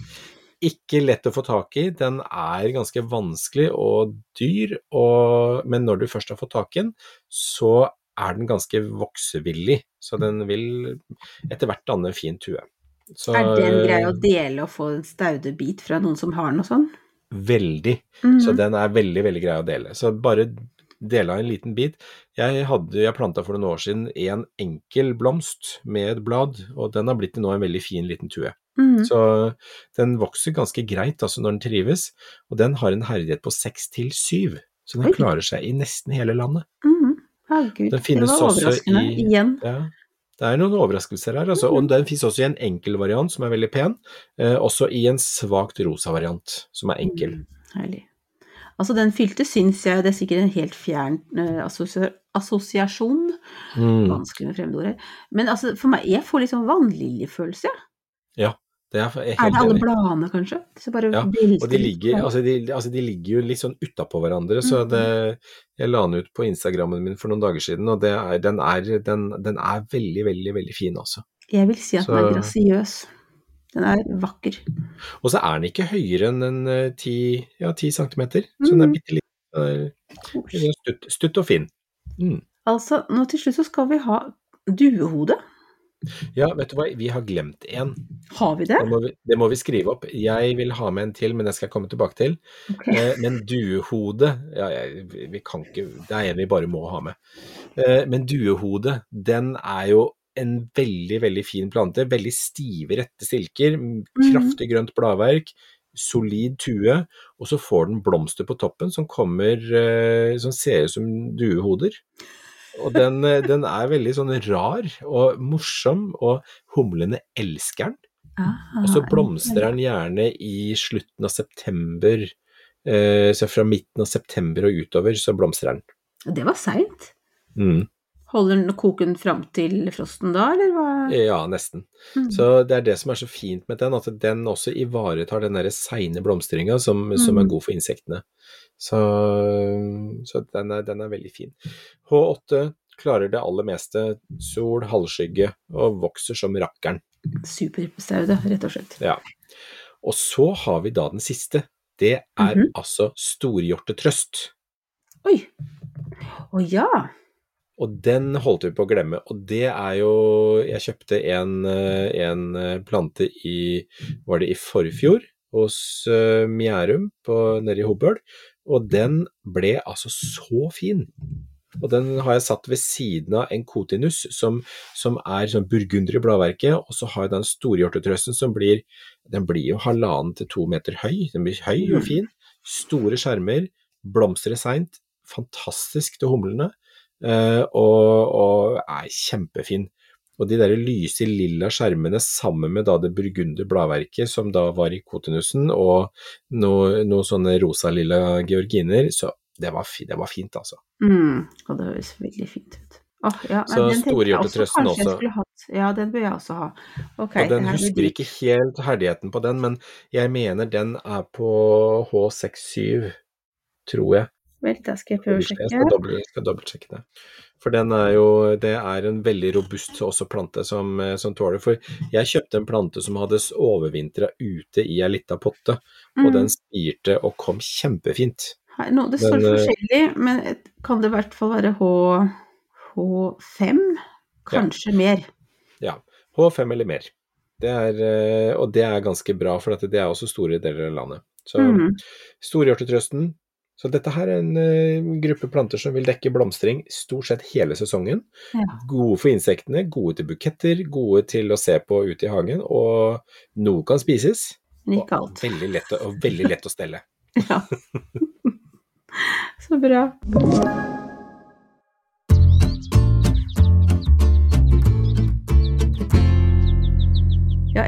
ikke lett å få tak i, den er ganske vanskelig og dyr, og, men når du først har fått tak i den, så er den ganske voksevillig, så den vil etter hvert danne en fin tue. Så, Er en grei å dele og få en staudebit fra noen som har noe sånn? Veldig. Mhm. Så den er veldig, veldig grei å dele. Så bare dele av en liten bit. Jeg, hadde, jeg planta for noen år siden en enkel blomst med et blad, og den har blitt til nå en veldig fin liten tue. Mhm. Så den vokser ganske greit altså når den trives, og den har en herdighet på seks til syv. Så den klarer seg i nesten hele landet. Mhm. Herregud, Den finnes det var overraskende. i- Igjen. Ja. Det er noen overraskelser her, altså. og den finnes også i en enkel variant som er veldig pen. Eh, også i en svakt rosa variant som er enkel. Mm, herlig. Altså, den fylte syns jeg, det er sikkert en helt fjern eh, assosia assosiasjon, Mm. vanskelig med fremmedord her, men altså, for meg, jeg får litt sånn vannliljefølelse, jeg. Det er Er det alle bladene, kanskje? Så Ja, Og de ligger, altså de, altså de ligger jo litt sånn utapå hverandre, så Mhm. det Jeg la den ut på Instagrammen min for noen dager siden, og det er, den, er, den, den er veldig, veldig, veldig fin, altså. Jeg vil si at den er grasiøs. Den er vakker. Og så er den ikke høyere enn en eh, 10, ja, 10 centimeter, så den er Mhm. bitte liten. Er Stutt, stutt og fin. Mm. Altså, nå til slutt så skal vi ha duehode. Ja, vet du hva, vi har glemt en. Har vi det? Det må vi, det må vi skrive opp. Jeg vil ha med en til, men den skal jeg komme tilbake til. Okay. Eh, men duehode ja, jeg, vi- kan ikke, Det er en vi bare må ha med. Eh, men duehode, den er jo en veldig, veldig fin plante. Veldig stive, rette stilker. m, Kraftig grønt bladverk. Solid tue. Og så får den blomster på toppen som kommer eh, Som ser ut som duehoder. Og den, eh, den er veldig sånn rar og morsom, og humlene elsker den. Aha, Og så blomstrer den gjerne i slutten av september, eh, så fra midten av september og utover så blomstrer den. Det var seint. Mm. Holder den koken fram til frosten da, eller hva? Ja, nesten. Mm. Så det er det som er så fint med den, at den også ivaretar den derre seine blomstringa som, som er Mm. god for insektene. Så, så den, er, den er veldig fin. H8 klarer det aller meste. Sol, halvskygge og vokser som rakkeren. Superstaude, rett og slett. Ja. Og så har vi da den siste. Det er Mhm. altså storhjortetrøst. Oi! Å ja. Og den holdt vi på å glemme. Og det er jo Jeg kjøpte en, eh, en eh, plante i Var det i forfjor? Hos uh, Mjærum nede i Hobøl. Og den ble altså så fin. Og den har jeg satt ved siden av en cotinus som, som er sånn burgunder i bladverket, og så har jeg den storhjortetrøsten som blir Den blir jo halvannen til to meter høy. Den blir høy og fin. Store skjermer, blomstrer seint. Fantastisk til humlene. eh, og, og er kjempefin. Og de der lyse lilla skjermene sammen med da det burgunder bladverket som da var i kotinussen, og noen noe sånne rosa-lilla georginer, så det var, fi, det var fint, altså. Mm. Og det høres veldig fint ut. Oh, ja, Så storhjortetrøsten også også. hatt. Ja, den bør jeg også ha. Ok, og den husker ikke helt herdigheten på den, men jeg mener den er på H67, tror jeg. Vel, da skal jeg prøve å sjekke. jeg skal dobbeltsjekke det. For den er jo Det er en veldig robust også plante som, eh, som tåler For jeg kjøpte en plante som hadde overvintra ute i ei lita potte, og Mm. den spirte og kom kjempefint. Her, nå, det står Men, eh, forskjellig, men kan det i hvert fall være H, H5? Kanskje mer. Ja. H5 eller mer. Det er, eh, og det er ganske bra, for det er også store deler av landet. Så mm. storhjortetrøsten. Så dette her er en uh, gruppe planter som vil dekke blomstring stort sett hele sesongen. Ja. Gode for insektene, gode til buketter, gode til å se på ute i hagen, og noe kan spises. Og veldig lett, og veldig lett å stelle. Ja. Så bra.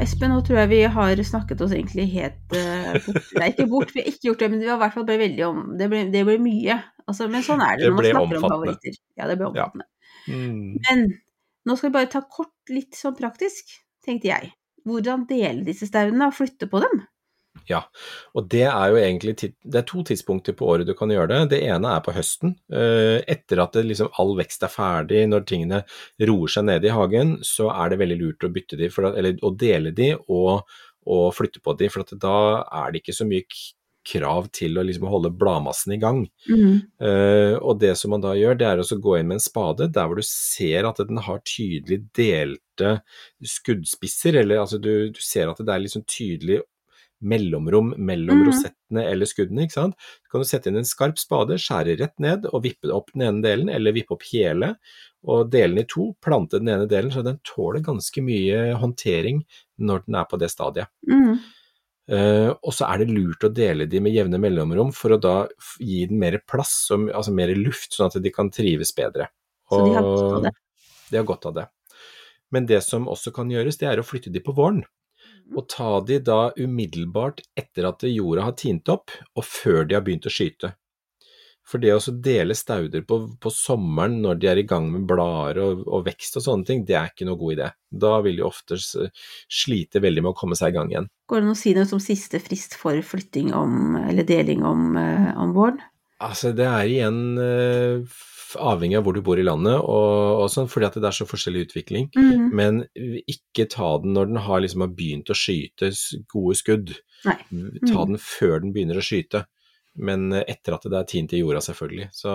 Espen, nå tror jeg vi har snakket oss egentlig helt uh, bort. Nei, ikke bort, vi har ikke gjort det, men vi har i hvert fall bare veldig om Det ble, det ble mye. Altså, men sånn er det, Det når man snakker omfattende. om favoritter. Ja, det ble Ja. Mm. Men nå skal vi bare ta kort, litt sånn praktisk, tenkte jeg. Hvordan dele disse staudene og flytte på dem? Ja, og det er jo egentlig Det er to tidspunkter på året du kan gjøre det. Det ene er på høsten. eh, Etter at det liksom all vekst er ferdig, når tingene roer seg ned i hagen, så er det veldig lurt å bytte de, for eller å dele de og, og flytte på de. For at da er det ikke så mye krav til å liksom holde bladmassen i gang. Eh, og det som man da gjør, det er å gå inn med en spade der hvor du ser at den har tydelig delte skuddspisser, eller altså du, du ser at det er liksom tydelig mellomrom mellom mm. rosettene eller skuddene, ikke sant. Så kan du sette inn en skarp spade, skjære rett ned og vippe opp den ene delen, eller vippe opp hele, og dele den i to, plante den ene delen, så den tåler ganske mye håndtering når den er på det stadiet. Mm. Uh, og så er det lurt å dele de med jevne mellomrom for å da gi den mer plass, og, altså mer luft, sånn at de kan trives bedre. Så de har godt av det. De har godt av det. Men det som også kan gjøres, det er å flytte de på våren. Og ta de da umiddelbart etter at jorda har tint opp, og før de har begynt å skyte. For det å dele stauder på, på sommeren når de er i gang med blader og, og vekst og sånne ting, det er ikke noe god idé. Da vil de ofte slite veldig med å komme seg i gang igjen. Går det an å si noe som siste frist for flytting om, eller deling om, eh, om våren? Altså, det er igjen eh, avhengig av hvor du bor i landet, og, og sånn, fordi at det er så forskjellig utvikling. Mm. Men ikke ta den når den har, liksom, har begynt å skyte gode skudd. Nei. Ta Mm. den før den begynner å skyte. Men etter at det er tint i jorda, selvfølgelig. Så,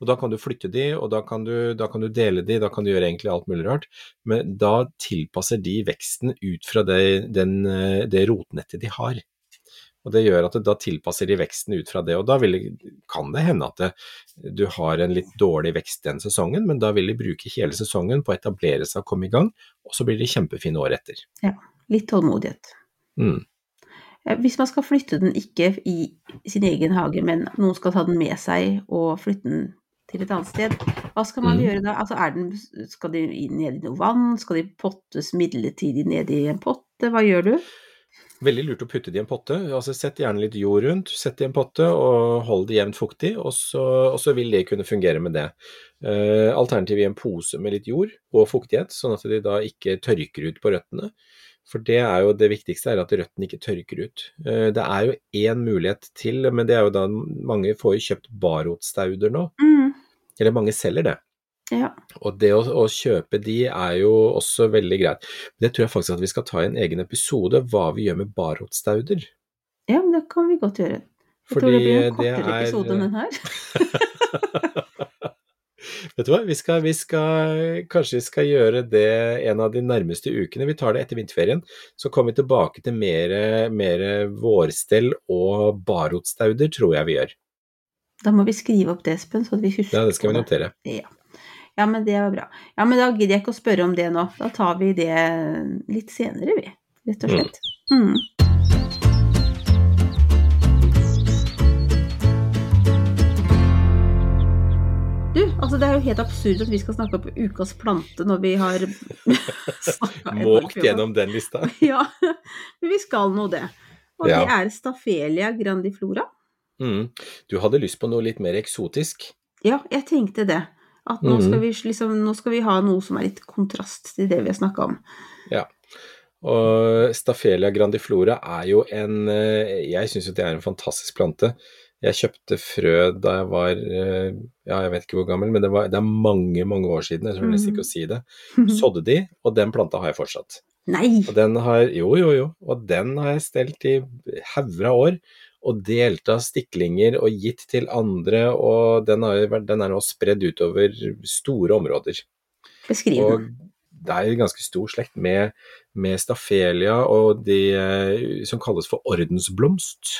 Og da kan du flytte de, og da kan du, da kan du dele de, da kan du gjøre egentlig alt mulig rart. Men da tilpasser de veksten ut fra det, den, det rotnettet de har. Og det gjør at det, da tilpasser de veksten ut fra det, og da vil, kan det hende at det, du har en litt dårlig vekst den sesongen, men da vil de bruke hele sesongen på å etablere seg og komme i gang, og så blir de kjempefine året etter. Ja, Litt tålmodighet. Mm. Hvis man skal flytte den ikke i sin egen hage, men noen skal ta den med seg og flytte den til et annet sted, hva skal man mm. gjøre da? Altså, er den, skal de ned i noe vann? Skal de pottes midlertidig ned i en potte? Hva gjør du? Veldig lurt å putte det i en potte. altså Sett gjerne litt jord rundt, sett det i en potte og hold det jevnt fuktig, og så, og så vil det kunne fungere med det. Uh, Alternativet i en pose med litt jord og fuktighet, sånn at de da ikke tørker ut på røttene. For det er jo det viktigste, er at røttene ikke tørker ut. Eh, det er jo én mulighet til, men det er jo da mange får jo kjøpt barotstauder nå. Mm. Eller mange selger det. Ja. Og det å, å kjøpe de er jo også veldig greit. Men det tror jeg faktisk at vi skal ta i en egen episode, hva vi gjør med barrotstauder. ja, men det kan vi godt gjøre. Jeg Fordi tror det blir en kortere er- episode enn den her. Vet du hva, vi skal, vi skal, kanskje vi skal gjøre det en av de nærmeste ukene. Vi tar det etter vinterferien. Så kommer vi tilbake til mer, mer vårstell og barotstauder, tror jeg vi gjør. Da må vi skrive opp det, Espen, så at vi husker Ja, det skal vi notere. Ja. Ja, men det var bra. Ja, men da gidder jeg ikke å spørre om det nå. Da tar vi det litt senere, vi. Rett og slett. Mm. Du, altså det er jo helt absurd at vi skal snakke om ukas plante når vi har Måkt gjennom den lista. Ja, men vi skal nå det. Og Ja. det er Stafelia grandiflora. Mm. Du hadde lyst på noe litt mer eksotisk? Ja, jeg tenkte det. At nå, Mhm. skal vi, liksom, nå skal vi ha noe som er litt kontrast til det vi har snakka om. Ja. Og Stafelia grandiflora er jo en eh, Jeg syns jo det er en fantastisk plante. Jeg kjøpte frø da jeg var eh, ja, jeg vet ikke hvor gammel, men det, var, det er mange, mange år siden. Jeg tror nesten ikke å si det. Sådde de, og den planta har jeg fortsatt. Nei! Og den har, jo, jo, jo, og den har jeg stelt i hauger av år. Og delt av stiklinger og gitt til andre, og den, har, den er nå spredd utover store områder. Beskriv den. det er en ganske stor slekt med, med stafelia og de eh, som kalles for ordensblomst.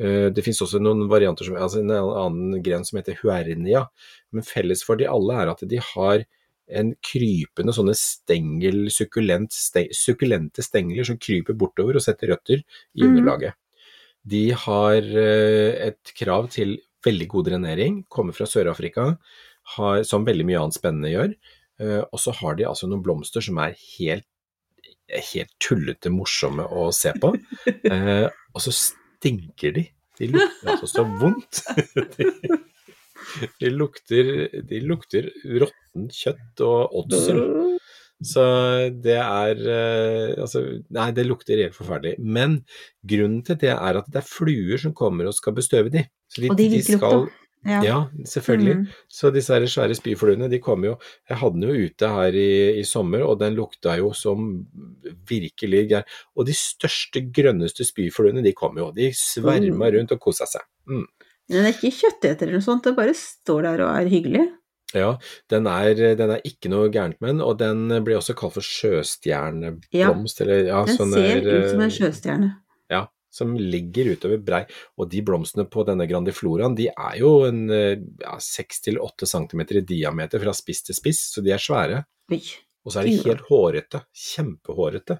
Eh, Det finnes også noen varianter, som, altså en annen gren som heter huernia, men felles for de alle er at de har en krypende sånne stengel, sukkulent, ste, sukkulente stengler som kryper bortover og setter røtter i Mhm. underlaget. De har eh, et krav til veldig god drenering, kommer fra Sør-Afrika, som veldig mye annet spennende gjør. Eh, Og så har de altså noen blomster som er helt, helt tullete morsomme å se på. Eh, Og så stinker de. De lukter altså så vondt. De, de lukter, de lukter råttent kjøtt og åtsel. Så det er eh, Altså, nei, det lukter helt forferdelig. Men grunnen til det er at det er fluer som kommer og skal bestøve de. Så Og de liker lukta. Ja. Ja, selvfølgelig. Mm. Så disse her svære spyfluene, de kommer jo Jeg hadde den jo ute her i, i sommer, og den lukta jo som virkelig gær. Og de største, grønneste spyfluene, de kom jo. De sverma Mm. rundt og kosa seg. Mm. Den er ikke kjøtteter eller noe sånt, det bare står der og er hyggelig. Ja, den er, den er ikke noe gærent med den, og den blir også kalt for sjøstjerneblomst, eller ja, Den sånne, ser ut som en eh, sjøstjerne. Ja, som ligger utover brei. Og de blomstene på denne grandifloraen, de er jo en seks til 6-8 cm i diameter fra spiss til spiss, så de er svære. Oi. Og så er de helt hårete. Kjempehårete.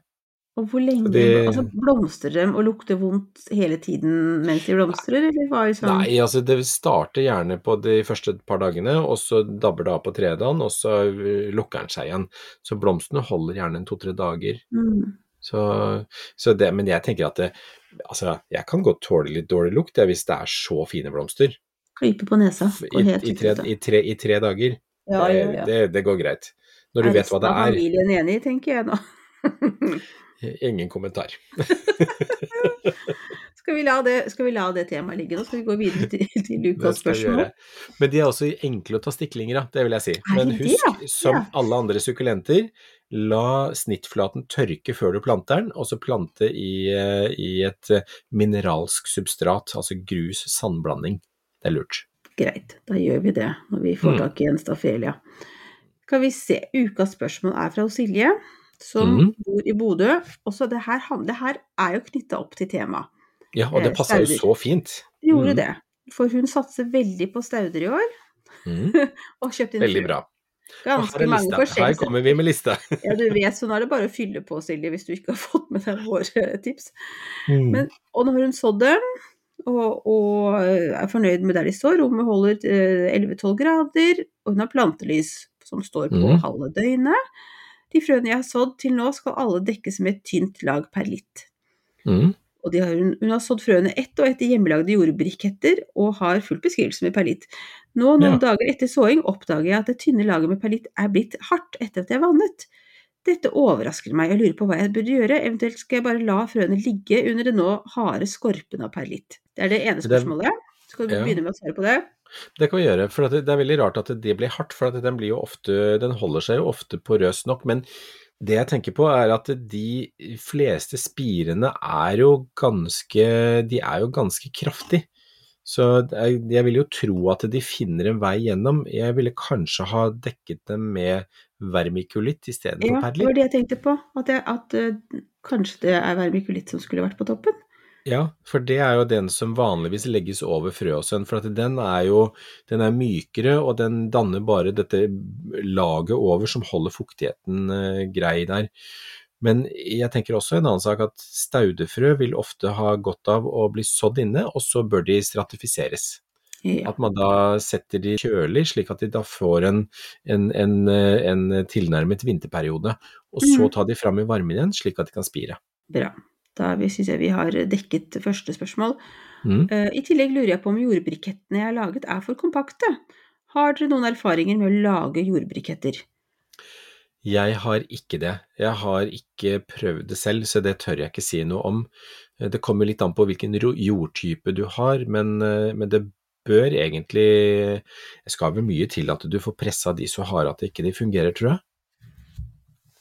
Og hvor lenge Det- altså, Blomstrer dem og lukter vondt hele tiden mens de blomstrer, eller hva er liksom Nei, altså det starter gjerne på de første par dagene, og så dabber det av på tredje dagen, og så eh, lukker den seg igjen. Så blomstene holder gjerne en to-tre dager. mm. Så, så det, men jeg tenker at det, altså, jeg kan godt tåle litt dårlig lukt jeg, hvis det er så fine blomster. Klype på nesa. I, helt i, tre, i, tre, I tre dager. Ja, det, ja, ja. Det, det går greit. Når du vet hva det resten av er. familien enig, tenker jeg nå. Ingen kommentar. Skal vi det, skal vi la det temaet ligge nå? Skal vi gå videre til, til ukas spørsmål? Men de er også enkle å ta stiklinger av, det vil jeg si. Men husk, som alle andre sukkulenter, la snittflaten tørke før du planter den, og så plante i, eh, i et eh, mineralsk substrat, altså grus, sandblanding. Det er lurt. Greit, da gjør vi det når vi får Mm. tak i en stafelia. Skal vi se, ukas spørsmål er fra Silje, som Mm. bor i Bodø. Også det her, det her er jo knytta opp til temaet. Ja, og det passa passer jo så fint. Mm. gjorde det. For hun satser veldig på stauder i år, Mm. og kjøpte inn Veldig bra. Ganske mange forskjellige Her kommer vi med lista. Ja, du vet, så nå er det bare å fylle på, Silje, hvis du ikke har fått med deg våre tips. Mm. Men, og nå har hun sådd dem, og, og er fornøyd med der de står. Rommet holder eh, 11-12 grader, og hun har plantelys som står på mm. halve døgnet. De frøene jeg har sådd til nå, skal alle dekkes med et tynt lag perlitt. Mm. Og de har, hun, har sådd frøene ett og ett i hjemmelagde jordbriketter, og har full beskrivelse med perlitt. Nå, noen Ja. dager etter såing, oppdager jeg at det tynne laget med perlitt er blitt hardt etter at jeg vannet. Dette overrasker meg, jeg lurer på hva jeg burde gjøre, eventuelt skal jeg bare la frøene ligge under det nå harde skorpen av perlitt. Det er det ene Det spørsmålet. Skal du Ja. begynne med å svare på det? Det kan vi gjøre, for det er veldig rart at det blir hardt, for at den, ofte, den holder seg jo ofte porøs nok. Men det jeg tenker på er at de fleste spirene er jo ganske, de er jo ganske kraftige. Så jeg vil jo tro at de finner en vei gjennom. Jeg ville kanskje ha dekket dem med vermikulitt istedenfor Ja, det var det jeg tenkte på. At, jeg, at uh, kanskje det er vermikulitt som skulle vært på toppen. Ja, for det er jo den som vanligvis legges over frøåsen, for at den er jo den er mykere, og den danner bare dette laget over som holder fuktigheten eh, grei der. Men jeg tenker også en annen sak at staudefrø vil ofte ha godt av å bli sådd inne, og så bør de stratifiseres. Ja. At man da setter de kjølig, slik at de da får en, en, en, eh, en tilnærmet vinterperiode. Og så mm. ta de fram i varmen igjen, slik at de kan spire. Bra. Da syns jeg vi har dekket første spørsmål. Mm. Eh, I tillegg lurer jeg på om jordbrikettene jeg har laget er for kompakte. Har dere noen erfaringer med å lage jordbriketter? Jeg har ikke det. Jeg har ikke prøvd det selv, så det tør jeg ikke si noe om. Eh, Det kommer litt an på hvilken jordtype du har, men, eh, men det bør egentlig Det skal vel mye til at du får pressa de så harde at ikke de fungerer, tror jeg.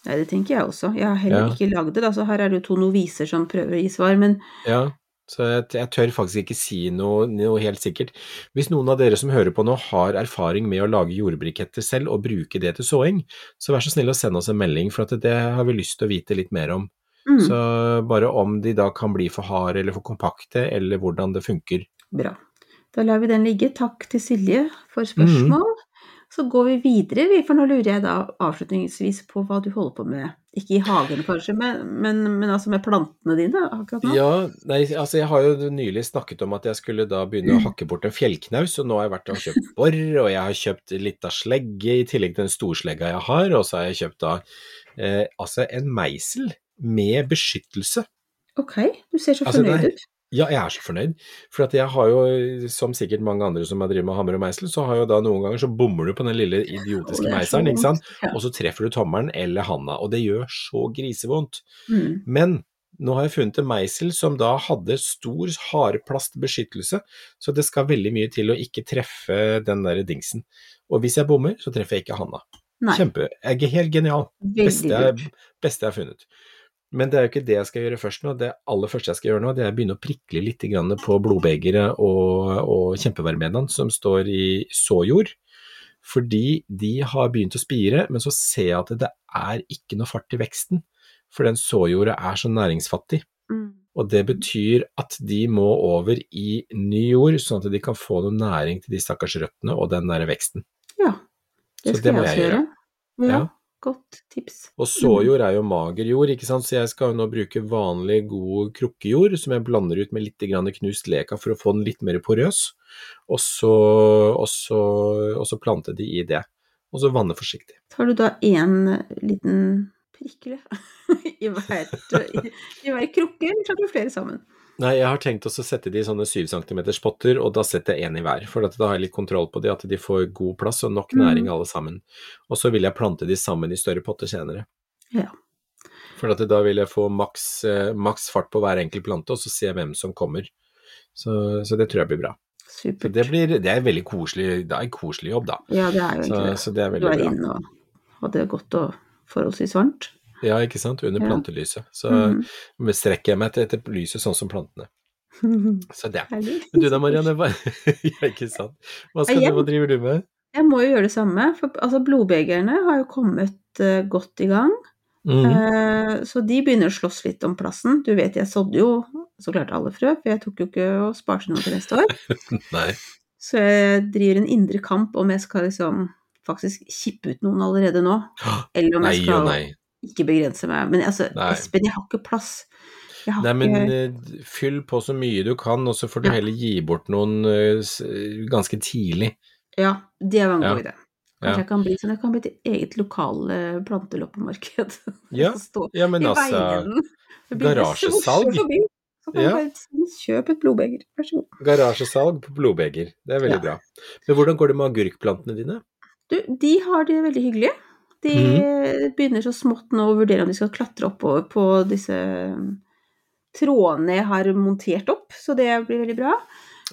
Nei, det tenker jeg også. Jeg har heller Ja. ikke lagd det, da, så her er det jo to noviser som prøver å gi svar. Men Ja, Så jeg, jeg tør faktisk ikke si noe, noe, helt sikkert. Hvis noen av dere som hører på nå har erfaring med å lage jordbriketter selv og bruke det til såing, så vær så snill å sende oss en melding, for det har vi lyst til å vite litt mer om. Mm. Så bare om de da kan bli for harde eller for kompakte, eller hvordan det funker. Bra. Da lar vi den ligge. Takk til Silje for spørsmål. Mm. Så går vi videre, for nå lurer jeg da avslutningsvis på hva du holder på med. Ikke i hagen kanskje, men, men, men altså med plantene dine akkurat nå? Ja, nei, altså jeg har jo nylig snakket om at jeg skulle da begynne å mm. hakke bort en fjellknaus, og nå har jeg vært og kjøpt bor, og jeg har kjøpt litt av slegge i tillegg til den storslegga jeg har, og så har jeg kjøpt da eh, altså en meisel med beskyttelse. Ok, du ser så altså, fornøyd ut. Ja, jeg er så fornøyd. For jeg har jo, som sikkert mange andre som har drevet med hammer og meisel, så har jo da noen ganger så bommer du på den lille idiotiske meiselen, ikke sant. Og så treffer du tommelen eller handa, og det gjør så grisevondt. Mm. Men nå har jeg funnet en meisel som da hadde stor hardplastbeskyttelse, så det skal veldig mye til å ikke treffe den der dingsen. Og hvis jeg bommer, så treffer jeg ikke handa. Kjempe. Jeg er helt genial. Beste jeg, beste jeg har funnet. Men det er jo ikke det jeg skal gjøre først nå. Det aller første jeg skal gjøre nå, det er å begynne å prikle litt på blodbegeret og, og kjempevermenene som står i såjord. Fordi de har begynt å spire, men så ser jeg at det er ikke noe fart i veksten. For den såjorda er så næringsfattig. Mm. Og det betyr at de må over i ny jord, sånn at de kan få noe næring til de stakkars røttene og den der veksten. Ja, det skal det jeg, gjøre. gjøre. Ja. ja. Godt tips. Og såjord er jo mager jord, ikke sant, så jeg skal jo nå bruke vanlig, god krukkejord som jeg blander ut med litt knust leka for å få den litt mer porøs, og så, og så, og så plante de i det. Og så vanne forsiktig. Tar du da én liten prikle i hver, i, i hver krukke, eller tar du flere sammen? Nei, jeg har tenkt å sette de i sånne 7 cm potter, og da setter jeg én i hver. For da har jeg litt kontroll på de, at de får god plass og nok næring mm. alle sammen. Og så vil jeg plante de sammen i større potter senere. Ja. For da vil jeg få maks, eh, maks, fart på hver enkelt plante, og så se hvem som kommer. Så, så det tror jeg blir bra. Supert. Det, blir, det er veldig koselig, det er en koselig jobb, da. Ja, det er jo egentlig det. Så det er veldig. Du er inne og har det godt og forholdsvis varmt. Ja, ikke sant, under ja. plantelyset. Så mm. strekker jeg meg etter, etter lyset sånn som plantene. Så det. Men du da, Marianne, hva, ja, ikke sant. Hva, skal hva driver du med? Jeg må jo gjøre det samme, for altså, blodbegerne har jo kommet uh, godt i gang. Mm. Uh, så de begynner å slåss litt om plassen. Du vet, jeg sådde jo så klart alle frø, for jeg tok jo ikke og sparte noe til neste år. Nei. Så jeg driver en indre kamp om jeg skal liksom faktisk kippe ut noen allerede nå. Eller om jeg skal nei ikke begrense meg. Men altså, Nei. Espen, jeg har ikke plass. Har Nei, men ikke... Eh, fyll på så mye du kan, og så får du ja. heller gi bort noen uh, ganske tidlig. Ja, det var en god ja. idé. Kanskje ja. jeg kan bli sånn, jeg kan bli et eget lokale planteloppemarked. Ja, ja men altså Garasjesalg. Så kan ja. bare kjøpe et blodbeger, vær så god. Garasjesalg på blodbeger, det er veldig bra. Men hvordan går det med agurkplantene dine? Du, de har det veldig hyggelig. De mm. begynner så smått nå å vurdere om de skal klatre oppover på disse um, trådene jeg har montert opp, så det blir veldig bra.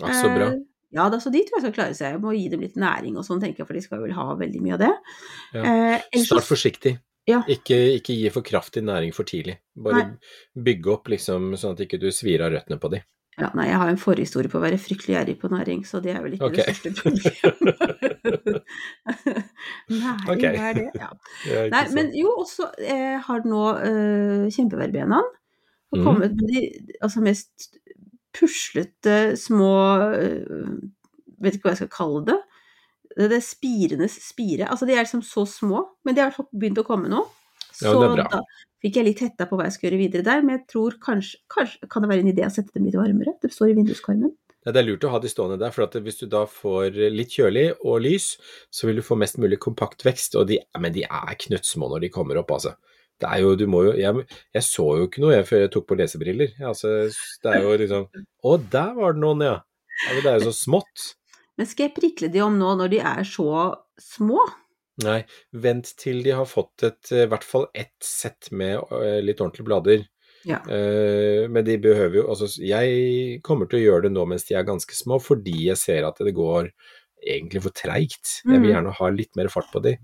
Ja, så bra. Eh, ja, da, så de tror jeg skal klare seg. Jeg må gi dem litt næring og sånn, tenker jeg, for de skal vel ha veldig mye av det. Ja. Eh, Start forsiktig. Ja. Ikke, ikke, gi for kraftig næring for tidlig. Bare nei. bygge opp liksom, sånn at ikke du svir av røttene på de. Ja, nei, jeg har en forhistorie på å være fryktelig gjerrig på næring, så det er vel ikke okay. det største problemet. næring, okay. hva er det? Ja. Nei, men jo, også eh, har nå eh, kjempeverbenaen mm. kommet med de altså, mest puslete små eh, Vet ikke hva jeg skal kalle det. Det er spirenes spire. Altså, de er liksom så små, men de har begynt å komme nå. Så ja, da fikk jeg litt hetta på hva jeg skulle gjøre videre der, men jeg tror kanskje, kanskje kan det være en idé å sette dem litt varmere. Det står i vinduskarmen. Ja, det er lurt å ha de stående der, for hvis du da får litt kjølig og lys, så vil du få mest mulig kompakt vekst, og de, men de er knøttsmå når de kommer opp, altså. Det er jo, du må jo, jeg, jeg så jo ikke noe jeg, før jeg tok på lesebriller. Altså, det er jo liksom Å, der var det noen, ja. ja det er jo så smått. Men skal jeg prikle de om nå når de er så små? Nei, vent til de har fått et, i hvert fall ett sett med uh, litt ordentlige blader. Ja. Uh, men de behøver jo Altså, jeg kommer til å gjøre det nå mens de er ganske små, fordi jeg ser at det går egentlig for treigt. Jeg vil mm. gjerne ha litt mer fart på de.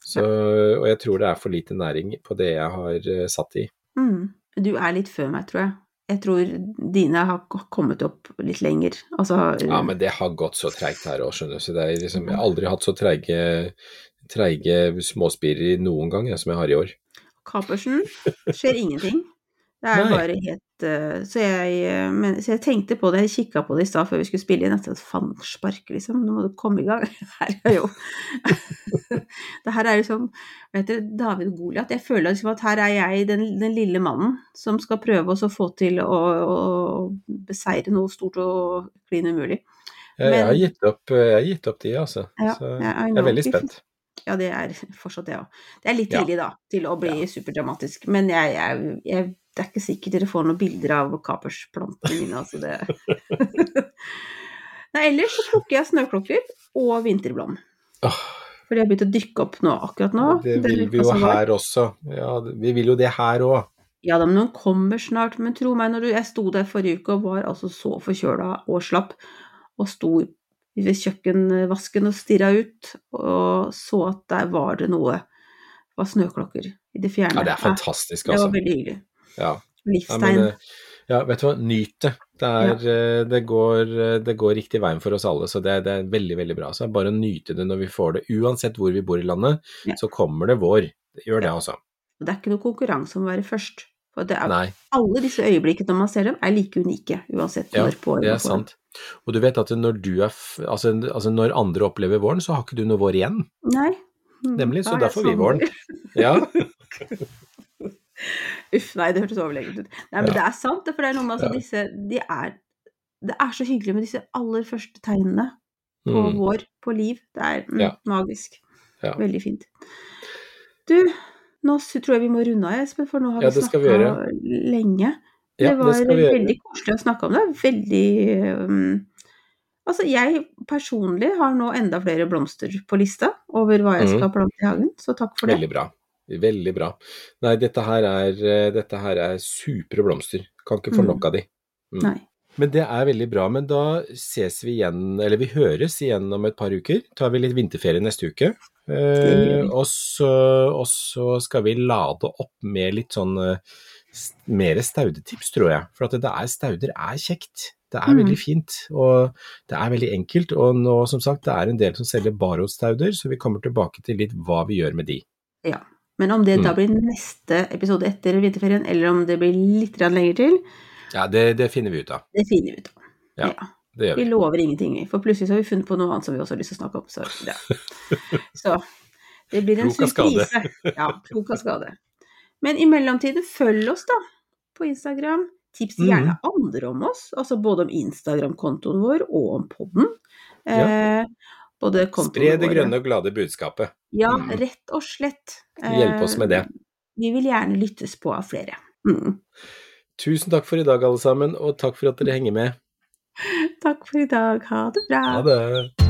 Så. Og jeg tror det er for lite næring på det jeg har satt i. Mm. Du er litt før meg, tror jeg. jeg tror dine har kommet opp litt lenger. Altså Ja, men det har gått så treigt her òg, skjønner du. Så det er liksom, jeg har aldri hatt så treige, treige småspirer noen gang som jeg har i år. Kapersen skjer ingenting. Det er Nei. bare helt uh, så, jeg, eh, men, så jeg tenkte på det, jeg kikka på det i stad før vi skulle spille inn. etter et fangspark, liksom. Nå må du komme i gang. Her er jo Det her er liksom vet du, David Goliat. Jeg føler liksom at her er jeg den, den lille mannen som skal prøve å få til å, å beseire noe stort og klin umulig. Jeg, jeg, har gitt opp, jeg har gitt opp de, altså. Ja, så jeg er veldig spent. Ja, det er fortsatt det òg. Det er litt Ja. tidlig, da, til å bli superdramatisk. Men jeg, jeg, jeg, det er ikke sikkert dere får noen bilder av kapersplantene mine, altså det Nei, ellers så plukker jeg snøklokker og vinterblom. Åh, For de har begynt å dykke opp nå, akkurat nå. det vil vi jo her også. Ja, vi vil jo det her òg. Ja da, men noen kommer snart. Men tro meg, når du, jeg sto der forrige uke og var altså så forkjøla og slapp, og sto ved kjøkkenvasken og stirra ut, og så at der var det noe Det var snøklokker i det fjerne. Ja, det er fantastisk, Det var altså. veldig hyggelig. Ja. Ja, Livstegn. eh, ja, vet du hva, nyt det. Det, er, ja. det, går, eh, det går riktig veien for oss alle, så det, det er veldig, veldig bra. Så det er bare å nyte det når vi får det. Uansett hvor vi bor i landet, Ja. så kommer det vår. Det gjør det, altså. Og det er ikke noe konkurranse om å være først. For det er, Nei, alle disse øyeblikkene når man ser dem, er like unike, uansett ja, når på året det man er sant. Og du vet at når du er altså, altså når andre opplever våren, så har ikke du noe vår igjen. Nei. Nemlig, så er jeg får vi våren. Ja. Uff, nei, det hørtes overlegent ut. Nei, men Ja. det er sant, for det er noe med altså, Ja. disse De er Det er så hyggelig med disse aller første tegnene på Mm. vår, på liv. Det er mm, Ja. magisk. Ja. Veldig fint. Du, nå tror jeg vi må runde av, Espen, for nå har Ja, vi vi snakka lenge. Ja, det var veldig koselig å snakke om det. Veldig um, Altså, jeg personlig har nå enda flere blomster på lista over hva jeg skal skal plante i hagen, så takk for det. Veldig bra. Veldig bra. Nei, dette her er, eh, dette her er supre blomster. Kan ikke få Mm. nok av de. Mm. Nei. Men det er veldig bra. Men da ses vi igjen, eller vi høres igjen om et par uker. Tar vi litt vinterferie neste uke. Eh, og, så, og så skal vi lade opp med litt sånn eh, mer staudetips, tror jeg. For at det er, stauder er kjekt. Det er Mm. veldig fint, og det er veldig enkelt. Og nå, som sagt, det er en del som selger barrotstauder, så vi kommer tilbake til litt hva vi gjør med de. Ja. Men om det da Mm. blir neste episode etter vinterferien, eller om det blir litt lenger til, Ja, det, det finner vi ut av. det finner vi ut av. Ja. Det gjør Vi vi. lover ingenting. For plutselig så har vi funnet på noe annet som vi også har lyst til å snakke om. Så, ja. så det blir en surprise. Ja, klok av skade. Men i mellomtiden, følg oss da på Instagram. Tips gjerne andre om oss, altså både om Instagram-kontoen vår og om podden. Ja. Eh, Spre det grønne og glade budskapet. Ja, Mm. rett og slett. Hjelp oss med det. Eh, Vi vil gjerne lyttes på av flere. Mm. Tusen takk for i dag, alle sammen, og takk for at dere henger med. Takk for i dag. Ha det bra. Ha det.